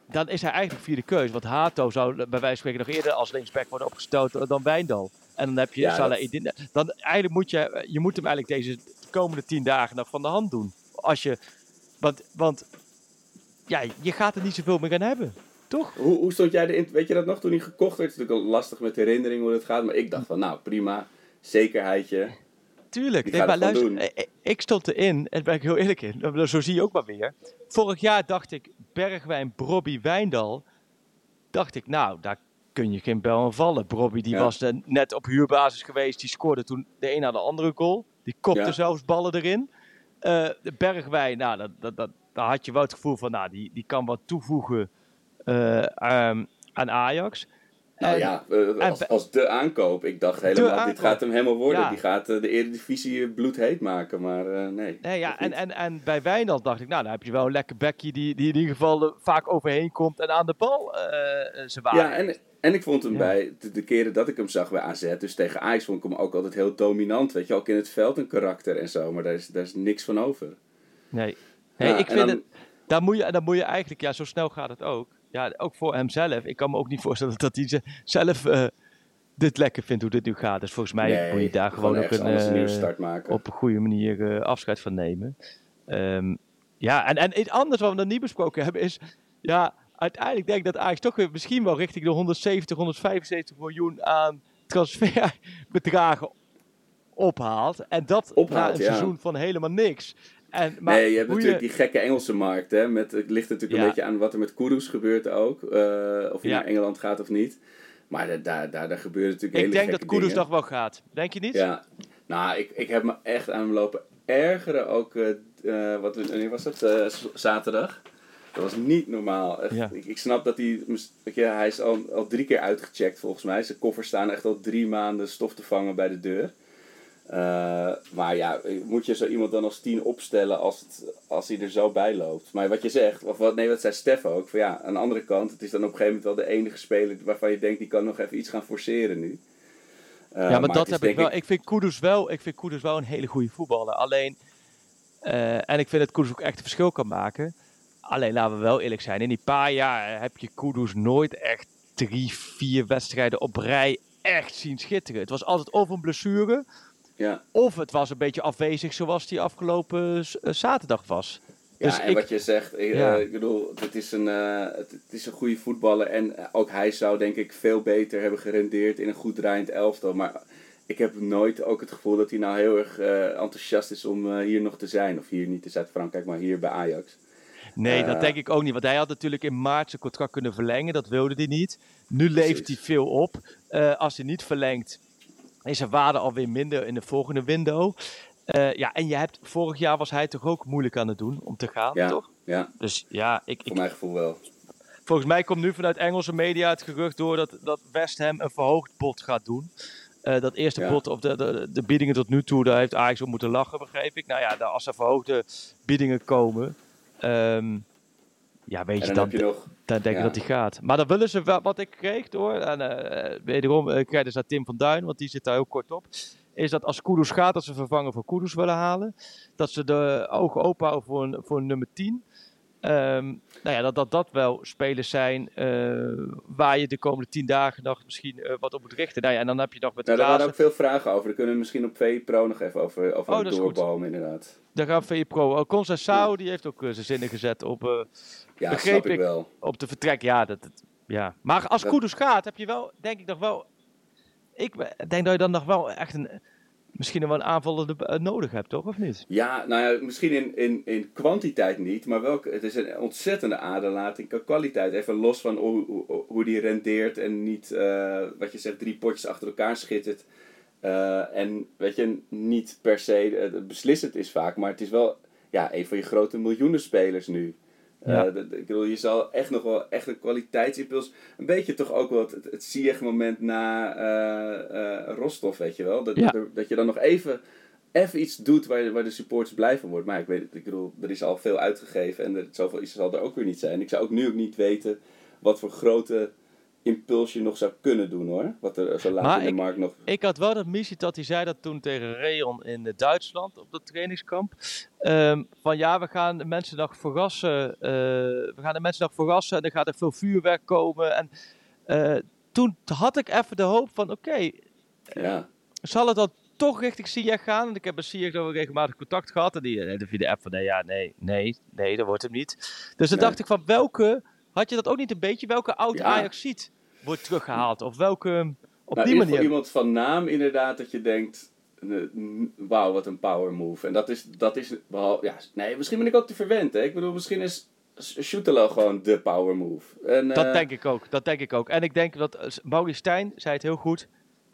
dan is hij eigenlijk vierde keuze. Want Hato zou bij wijze van spreken nog eerder als linksback worden opgestoten dan Wijndal. En dan heb je Ja, Salah dat-. Dan eigenlijk moet je, je moet hem eigenlijk deze komende tien dagen nog van de hand doen. Als je, want, want ja, je gaat er niet zoveel meer gaan hebben. Toch? Hoe, hoe stond jij erin? Weet je dat nog toen hij gekocht werd? Het is natuurlijk lastig met herinnering hoe het gaat. Maar ik dacht van, nou prima. Zekerheidje. Tuurlijk. Nee, maar gewoon luister, ik, ik stond erin, en daar ben ik heel eerlijk in. Zo zie je ook maar weer. Vorig jaar dacht ik, Bergwijn, Brobby, Wijndal. Dacht ik, nou, daar kun je geen bel vallen. Brobby die Ja. was net op huurbasis geweest. Die scoorde toen de een na de andere goal. Die kopte Ja. zelfs ballen erin. De Bergwijn, nou, dat, dat, dat, daar had je wel het gevoel van, nou, die, die kan wat toevoegen eh, ehm, aan Ajax. Nou En- ja, eh, en als, als de aankoop. Ik dacht helemaal, dit gaat hem helemaal worden. Ja. Die gaat eh, de Eredivisie bloedheet maken. Maar eh, nee. Nee, ja, en, en, en bij Wijndal dacht ik, nou, dan heb je wel een lekker bekje die, die in ieder geval vaak overheen komt en aan de bal eh zijn waarde Ja, en, en ik vond hem Ja. bij de, de keren dat ik hem zag bij AZ, dus tegen Ajax, vond ik hem ook altijd heel dominant. Weet je, ook in het veld een karakter en zo. Maar daar is, daar is niks van over. Nee, nee Ja, ik vind dan- het, daar moet, je, daar moet je eigenlijk, ja, zo snel gaat het ook. Ja, ook voor hemzelf. Ik kan me ook niet voorstellen dat hij ze- zelf eh, dit lekker vindt hoe dit nu gaat. Dus volgens mij Nee, moet je daar gewoon ook een, een nieuwe eh, start maken. op een goede manier eh, afscheid van nemen. Ehm, ja, en, en iets anders wat we nog niet besproken hebben is... Ja, uiteindelijk denk ik dat Ajax toch weer misschien wel richting de 170, 175 miljoen aan transferbedragen ophaalt. En dat Ophaalt, na een ja. seizoen van helemaal niks. En, maar nee, je hebt natuurlijk die gekke Engelse markt. Hè, met, het ligt natuurlijk Ja. een beetje aan wat er met Kudus gebeurt ook. eh, of hij Ja. naar Engeland gaat of niet. Maar daar, daar, daar, daar gebeuren natuurlijk Ik hele denk dat dingen. nog wel gaat. Denk je niet? Ja, nou, ik, ik heb me echt aan hem lopen ergeren. Ook, eh, wat, wanneer was dat? Zaterdag. Dat was niet normaal. Echt, Ja. ik, ik snap dat hij... je, hij is al, al drie keer uitgecheckt volgens mij. Zijn koffers staan echt al drie maanden stof te vangen bij de deur. Eh, maar ja, moet je zo iemand dan als tien opstellen als, het, als hij er zo bij loopt? Maar wat je zegt, of wat, nee, wat zei Stef ook. Van ja, aan de andere kant, het is dan op een gegeven moment wel de enige speler waarvan je denkt, die kan nog even iets gaan forceren nu. Eh, Ja, maar, dat heb ik wel. Ik vind Kudus wel, ik vind Kudus wel een hele goede voetballer. Alleen, eh, en ik vind dat Kudus ook echt een verschil kan maken. Alleen laten we wel eerlijk zijn. In die paar jaar heb je Kudus nooit echt drie, vier wedstrijden op rij echt zien schitteren. Het was altijd of een blessure, Ja, of het was een beetje afwezig zoals die afgelopen eh, zaterdag was. ja Dus en ik- wat je zegt, eh, Ja. ik bedoel, het is, een, eh, het, het is een goede voetballer. En eh, ook hij zou denk ik veel beter hebben gerendeerd in een goed draaiend elftal. Maar ik heb nooit ook het gevoel dat hij nou heel erg eh, enthousiast is om eh, hier nog te zijn. Of hier niet in Zuid-Frankrijk, maar hier bij Ajax. Nee, dat Eh. denk ik ook niet. Want hij had natuurlijk in maart zijn contract kunnen verlengen. Dat wilde hij niet. Nu leeft hij veel op. Eh, als hij niet verlengt, is zijn waarde alweer minder in de volgende window. Eh, ja, en je hebt, vorig jaar was hij toch ook moeilijk aan het doen om te gaan, Ja, toch? ja Dus ja, ik, voor ik, mijn gevoel wel. volgens mij komt nu vanuit Engelse media het gerucht door dat, dat West Ham een verhoogd bod gaat doen. Eh, dat eerste Ja. bod, of de, de, de biedingen tot nu toe, daar heeft Ajax op moeten lachen, begreep ik. Nou ja, daar- als er verhoogde biedingen komen, ehm, ja, weet En je, dan dan, heb je nog... dan denk ik Ja. dat hij gaat. Maar dan willen ze wel, wat ik kreeg door, en eh, wederom uh, krijg dus naar Tim van Duin, want die zit daar heel kort op. Is dat als Kudus gaat, dat ze vervangen voor Kudus willen halen. Dat ze de ogen open houden voor een, voor een nummer 10. Ehm, nou ja, dat, dat dat wel spelers zijn eh, waar je de komende tien dagen nog misschien wat op moet richten. Nou ja, en dan heb je nog met de Nou, daar waren ook veel vragen over. Daar kunnen we misschien op VE Pro nog even over, over Oh, dat doorbomen, inderdaad. Daar gaan VE Pro. Uh, Conceição, die heeft ook zijn zinnen gezet op, Ja, Begreep snap ik, wel. op de vertrek. Ja, dat, dat- ja. maar als Dat- Kudus gaat, heb je wel, denk ik nog wel... Ik denk dat je dan nog wel echt een... Misschien wel een aanvaller eh, nodig hebt, toch? Of niet? Ja, nou ja, misschien in, in, in kwantiteit niet, maar wel, het is een ontzettende aderlating qua kwaliteit. Even los van hoe, hoe, hoe die rendeert en niet, eh, wat je zegt, drie potjes achter elkaar schittert. Eh, en weet je, niet per se beslissend is vaak, maar het is wel ja, een van je grote miljoenenspelers nu. Eh, Ja. dat- ik bedoel, je zal echt nog wel echt een kwaliteitsimpuls. Een beetje toch ook wel het, het, Ziyech-moment na eh, eh, Rostov, weet je wel. Dat, Ja. dat, dat je dan nog even, even iets doet waar, waar de supporters blij van worden. Maar ik weet het, ik bedoel, er is al veel uitgegeven en er, zoveel is, zal er ook weer niet zijn. Ik zou ook nu ook niet weten wat voor grote impuls je nog zou kunnen doen hoor. Wat er zo laat Maar in de ik- markt nog... Ik had wel dat missie dat hij zei dat toen tegen Reon in eh, Duitsland op dat trainingskamp. Ehm, van ja, we gaan de mensen nog verrassen. eh, we gaan de mensen nog verrassen en er gaat er veel vuurwerk komen. En eh, toen had ik even de hoop van oké, Ja, zal het dan toch richting Ziyech gaan? Want ik heb met Ziyech ook regelmatig contact gehad. En die eh, via de app van nee, ja, nee, nee, nee, dat wordt hem niet. Dus dan Nee. dacht ik van welke, had je dat ook niet een beetje? Welke oud Ja. Ajax ziet wordt teruggehaald? Of welke, op nou, die ieder manier? geval iemand van naam inderdaad dat je denkt... eh, Wauw, wat een power move. En dat is, dat is behal- ja, nee, misschien ben ik ook te verwend. Hè? Ik bedoel, misschien is Shootelo gewoon de power move. En, Dat eh, denk ik ook. Dat denk ik ook. En ik denk dat uh, Maurice Stijn zei het heel goed.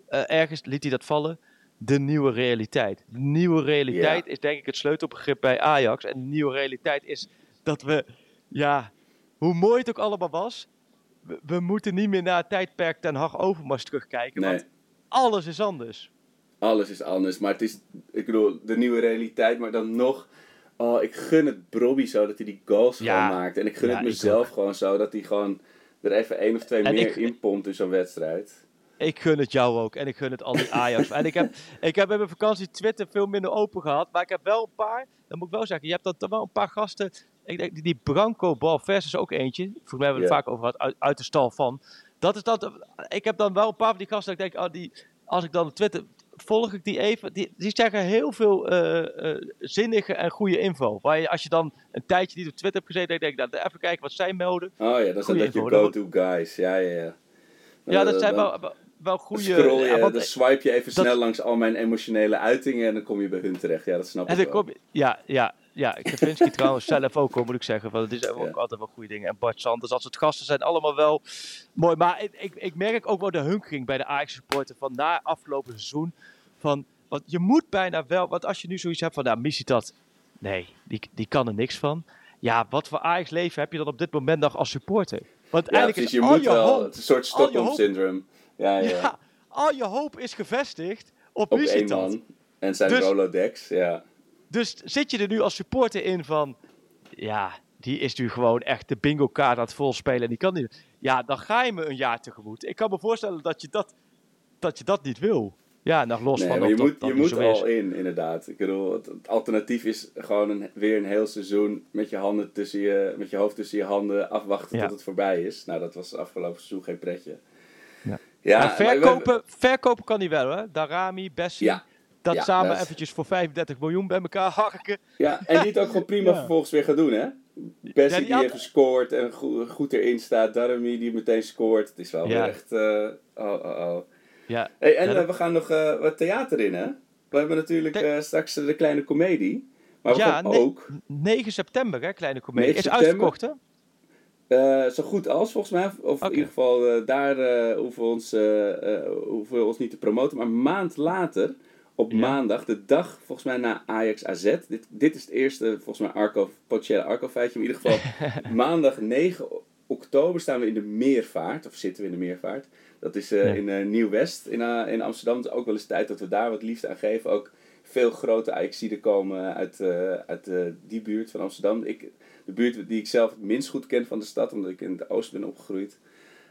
Eh, ergens liet hij dat vallen. De nieuwe realiteit. De nieuwe realiteit is denk ik het sleutelbegrip bij Ajax. En de nieuwe realiteit is dat we, ja, hoe mooi het ook allemaal was. We, we moeten niet meer naar het tijdperk Ten Hag Overmars terugkijken. Nee. Want alles is anders. Alles is anders, maar het is, ik bedoel, de nieuwe realiteit, maar dan nog, oh, ik gun het Brobby zo dat hij die goals Ja. gewoon maakt. En ik gun Ja, het mezelf gewoon zo dat hij gewoon er even één of twee En meer ik- in pompt in zo'n wedstrijd. Ik gun het jou ook. En ik gun het al die Ajax. en ik heb, ik heb in mijn vakantie Twitter veel minder open gehad. Maar ik heb wel een paar. Dat moet ik wel zeggen. Je hebt dan wel een paar gasten. Ik denk die- Branco Balvers is ook eentje. Volgens mij hebben we het vaak over gehad. Uit, uit de stal van. dat is dat. Ik heb dan wel een paar van die gasten dat ik denk, oh, die, als ik dan op Twitter volg ik die even. Die, die zeggen heel veel eh, eh, zinnige en goede info. Waar je, als je dan een tijdje niet op Twitter hebt gezeten, denk ik, nou, even kijken wat zij melden. Oh ja, dat zijn dat je go-to guys. Ja, ja, ja. Ja, Eh, dat zijn dan- wel, wel- goede. Scroll je, ja, want- dan swipe je even dat- snel langs al mijn emotionele uitingen en dan kom je bij hun terecht. Ja, dat snap En ik wel. kom ja, ja, ja, Kavinsky trouwens zelf ook, hoor, moet ik zeggen. Want het is ook Ja. altijd wel goede dingen. En Bart Sanders, als het gasten zijn, allemaal wel mooi. Maar ik, ik, ik merk ook wel de hunkering bij de Ajax supporter van na afgelopen seizoen. Van, want je moet bijna wel, want als je nu zoiets hebt van, nou, missie dat, nee, die, die kan er niks van. Ja, wat voor Ajax leven heb je dan op dit moment nog als supporter? Want Ja, eigenlijk precies. is Je al moet je wel. hoop, Het is een soort al Ja, ja. ja, al je hoop is gevestigd op, Op één man. En zijn Dus- Rolodex. Ja. Dus zit je er nu als supporter in van, ja, die is nu gewoon echt de bingo kaart aan het volspelen en die kan niet. Ja, dan ga je me een jaar tegemoet. Ik kan me voorstellen dat je dat, dat, je dat niet wil. Ja, nog los Nee, van maar je dat moet, dan je moet is. al in, inderdaad. Ik bedoel, het, het alternatief is gewoon een, weer een heel seizoen met je, handen tussen je, met je hoofd tussen je handen afwachten Ja. tot het voorbij is. Nou, dat was afgelopen seizoen geen pretje. Ja. We verkopen, verkopen kan hij wel, hè? Darami, Bessie. Ja. Dat Ja, samen dat is- eventjes voor 35 miljoen bij elkaar harken. Ja, en die het ook gewoon prima vervolgens weer gaat doen, hè? Bessie die die had- even scoort en goed, goed erin staat. Darami die meteen scoort. Het is wel echt... eh, oh, oh, oh. Ja, Hey, en eh, dat- we gaan nog eh, wat theater in, hè? We hebben natuurlijk straks de kleine komedie. Maar we gaan ook, 9 september, hè, kleine comedie. 9 Is uitverkocht, hè? Eh, zo goed als volgens mij, of in ieder geval eh, daar eh, hoeven, we ons, hoeven we ons niet te promoten. Maar een maand later, op Ja. maandag, de dag volgens mij na Ajax AZ. Dit, dit is het eerste, volgens mij, Arco, potentiële Arco-feitje. Maar in ieder geval, maandag 9 oktober staan we in de Meervaart. Of zitten we in de Meervaart. Dat is Ja. in Nieuw-West in, in Amsterdam. Het is ook wel eens tijd dat we daar wat liefde aan geven. Ook veel grote Ajaxiden komen uit, uit die buurt van Amsterdam. Ik, de buurt die ik zelf het minst goed ken van de stad, omdat ik in het oosten ben opgegroeid.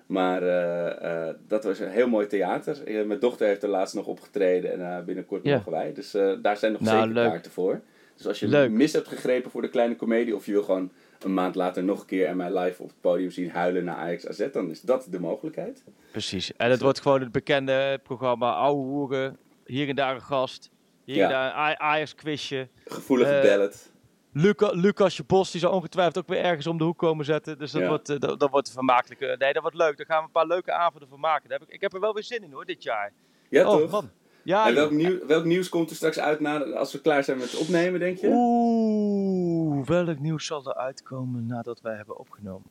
Maar eh, eh, dat was een heel mooi theater. Eh, mijn dochter heeft er laatst nog opgetreden en binnenkort mogen wij. Dus daar zijn nog Nou, zeker leuk. kaarten voor. Dus als je Leuk. mis hebt gegrepen voor de kleine komedie of je wil gewoon een maand later nog een keer en mij live op het podium zien huilen naar Ajax AZ, dan is dat de mogelijkheid. Precies. En het wordt gewoon het bekende programma Oude Hoeren. Hier en daar een gast. Hier Ja. en daar een A- Ajax-quizje. Gevoelige ballet. Luca, Lucasje Bos die zal ongetwijfeld ook weer ergens om de hoek komen zetten. Dus dat, Ja. wordt, eh, dat, dat wordt vermakelijk. Eh, Nee, dat wordt leuk. Daar gaan we een paar leuke avonden van maken. Daar heb ik, ik heb er wel weer zin in hoor, dit jaar. Ja, oh toch? man. Ja, en welk, nieuw, welk nieuws komt er straks uit na, als we klaar zijn met het opnemen, denk je? Oeh, welk nieuws zal er uitkomen nadat wij hebben opgenomen?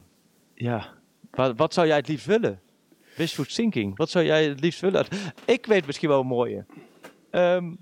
Ja, wat, wat zou jij het liefst willen? Wishful thinking, wat zou jij het liefst willen? Ik weet misschien wel een mooie. Ehm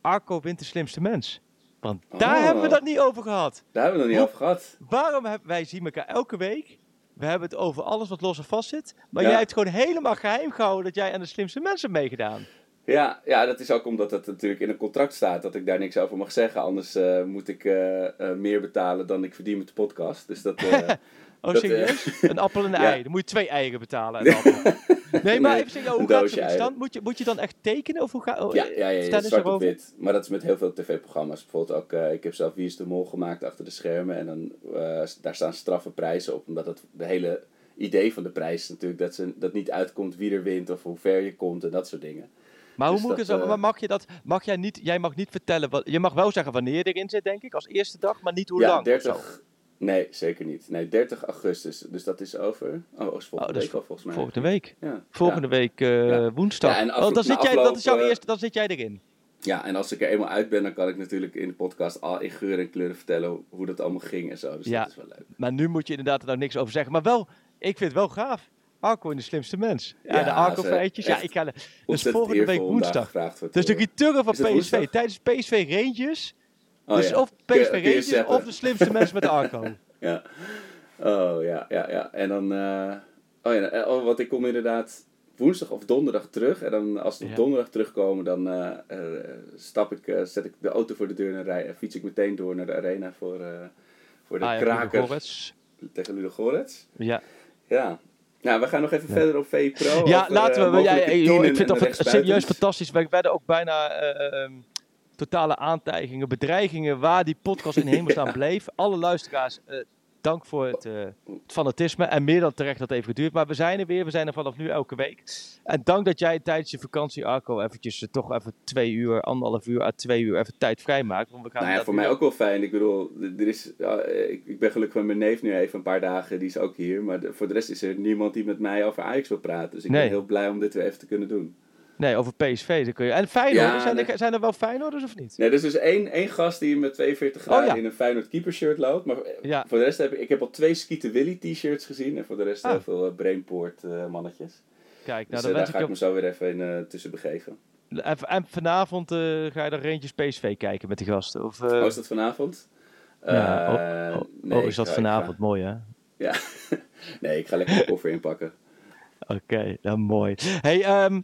Arco wint de slimste mens. Want daar Oh. hebben we dat niet over gehad. Daar hebben we het nog niet over gehad. Waarom hebben wij zien elkaar elke week? We hebben het over alles wat los en vast zit. Maar Ja. jij hebt gewoon helemaal geheim gehouden dat jij aan de slimste mensen hebt meegedaan. Ja, ja, dat is ook omdat het natuurlijk in een contract staat dat ik daar niks over mag zeggen. Anders eh, moet ik eh, eh, meer betalen dan ik verdien met de podcast. Dus dat. Oh, Dat, serieus? Een appel en een ja. ei. Dan moet je twee eieren betalen. en. Nee, maar even zeggen, hoe gaat zoiets dan? eieren. Moet je, moet je dan echt tekenen? Of hoe gaat oh, ja, ja, ja, ja zwart op wit. Maar dat is met heel veel tv-programma's. Bijvoorbeeld ook, eh, ik heb zelf Wie is de Mol gemaakt achter de schermen. En dan, eh, daar staan straffe prijzen op. Omdat het de hele idee van de prijs is natuurlijk dat, ze, dat niet uitkomt wie er wint of hoe ver je komt en dat soort dingen. Maar hoe Dus moet ik het dat, zo? eh, Maar mag je dat? Mag jij niet? Jij mag niet vertellen. Wat, je mag wel zeggen wanneer je erin zit, denk ik, als eerste dag, maar niet hoe ja, lang. of zo. 30. Nee, zeker niet. Nee, 30 augustus. Dus dat is over. Oh, is volgende Oh, week al volgens mij. Volgende week. Ja, Volgende ja. week eh, Ja. woensdag. En oh, dan, zit jij, dat is jouw eh, eerste, dan zit jij erin. Ja, en als ik er eenmaal uit ben, dan kan ik natuurlijk in de podcast al in geur en kleuren vertellen hoe, dat allemaal ging en zo. Dus Ja. dat is wel leuk. Maar nu moet je inderdaad er nou niks over zeggen. Maar wel, ik vind het wel gaaf. Arco in de slimste mens. Ja, de Arco feitjes. Ja, ik ga. Dus volgende week woensdag. Dus de return van PSV. woensdag? Tijdens PSV Rangers. Oh, dus of PSV Rangers of de slimste mens met Arco. Ja. Oh, ja, ja, ja. En dan... eh, oh ja, eh, oh, want ik kom inderdaad woensdag of donderdag terug. En dan als we op Ja. donderdag terugkomen, dan eh, stap ik, zet ik de auto voor de deur en rij, fiets ik meteen door naar de arena voor, voor de Ah, ja, kraker tegen Ludo Gorets. Ja, Ja. Nou, we gaan nog even Ja. verder op VE Pro. ja over, laten we. Ja, ik vind dat serieus fantastisch. We werden ook bijna eh, ehm, totale aantijgingen, bedreigingen waar die podcast in hemelsnaam bleef. Alle luisteraars, eh, dank voor het, eh, het fanatisme. En meer dan terecht dat het even geduurd. Maar we zijn er weer. We zijn er vanaf nu elke week. En dank dat jij tijdens je vakantie, Arco, eventjes eh, toch even twee uur, anderhalf uur à twee uur even tijd vrijmaakt. Want we gaan Nou ja, voor mij ook wel fijn. Ik bedoel, er is, ja, ik, ik ben gelukkig met mijn neef nu even een paar dagen. Die is ook hier. Maar de- voor de rest is er niemand die met mij over Ajax wil praten. Dus ik Nee. ben heel blij om dit weer even te kunnen doen. Nee, over PSV. Dan kun je... En Feyenoord, Ja, zijn, er, nee. zijn er wel Feyenoorders of niet? Nee, er is dus één, één gast die met 42 graden Oh, ja. in een Feyenoord keepershirt loopt. Maar Ja. voor de rest heb ik, ik heb al twee Skieten Willy t-shirts gezien. En voor de rest Ah. heel veel eh, Brainport eh, mannetjes. Kijk, Dus nou, eh, dan daar ga ik je... me zo weer even in, eh, tussen begeven. En, en vanavond eh, ga je dan Rangers PSV kijken met die gasten? Of, eh, Oh, is dat vanavond? ja, Eh, oh, oh, nee, oh, ik is dat vanavond? ga- Mooi, hè? ja. nee, ik ga lekker mijn koffer inpakken. Oké, nou mooi. Hey, ehm,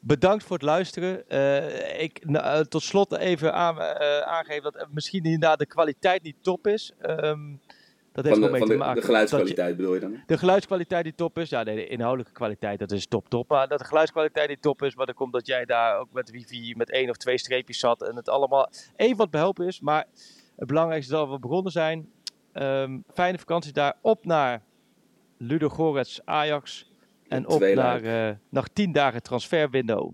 bedankt voor het luisteren. Eh, ik, nou, eh, tot slot even aan, eh, aangeven dat misschien inderdaad de kwaliteit niet top is. Ehm, dat heeft mee van te maken de geluidskwaliteit bedoel je dan? de geluidskwaliteit die top is. Ja, nee, de inhoudelijke kwaliteit, dat is top, top. Maar dat de geluidskwaliteit niet top is, maar dat komt dat jij daar ook met wifi met één of twee streepjes zat en het allemaal even wat behelpen is. Maar het belangrijkste is dat we begonnen zijn. Ehm, fijne vakantie daar. Op naar Ludo Gorets Ajax. En op naar, eh, naar 10 dagen transferwindow.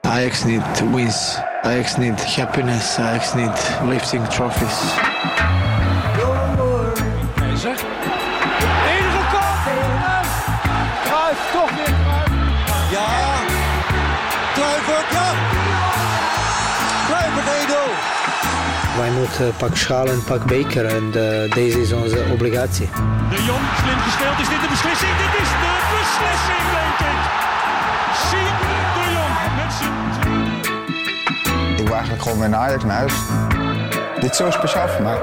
Ajax need wins. Ajax need happiness. Ajax need lifting trophies. Keizer. Ingekopt. En Cruijff toch weer. Ja. Kluivert, ja. Kluivert 1-0. Wij moeten pak schaal en pak beker en eh, deze is onze obligatie. De Jong, slim gespeeld. Is dit de beslissing? Dit naar Ajax naar huis. Dit is zo speciaal voor.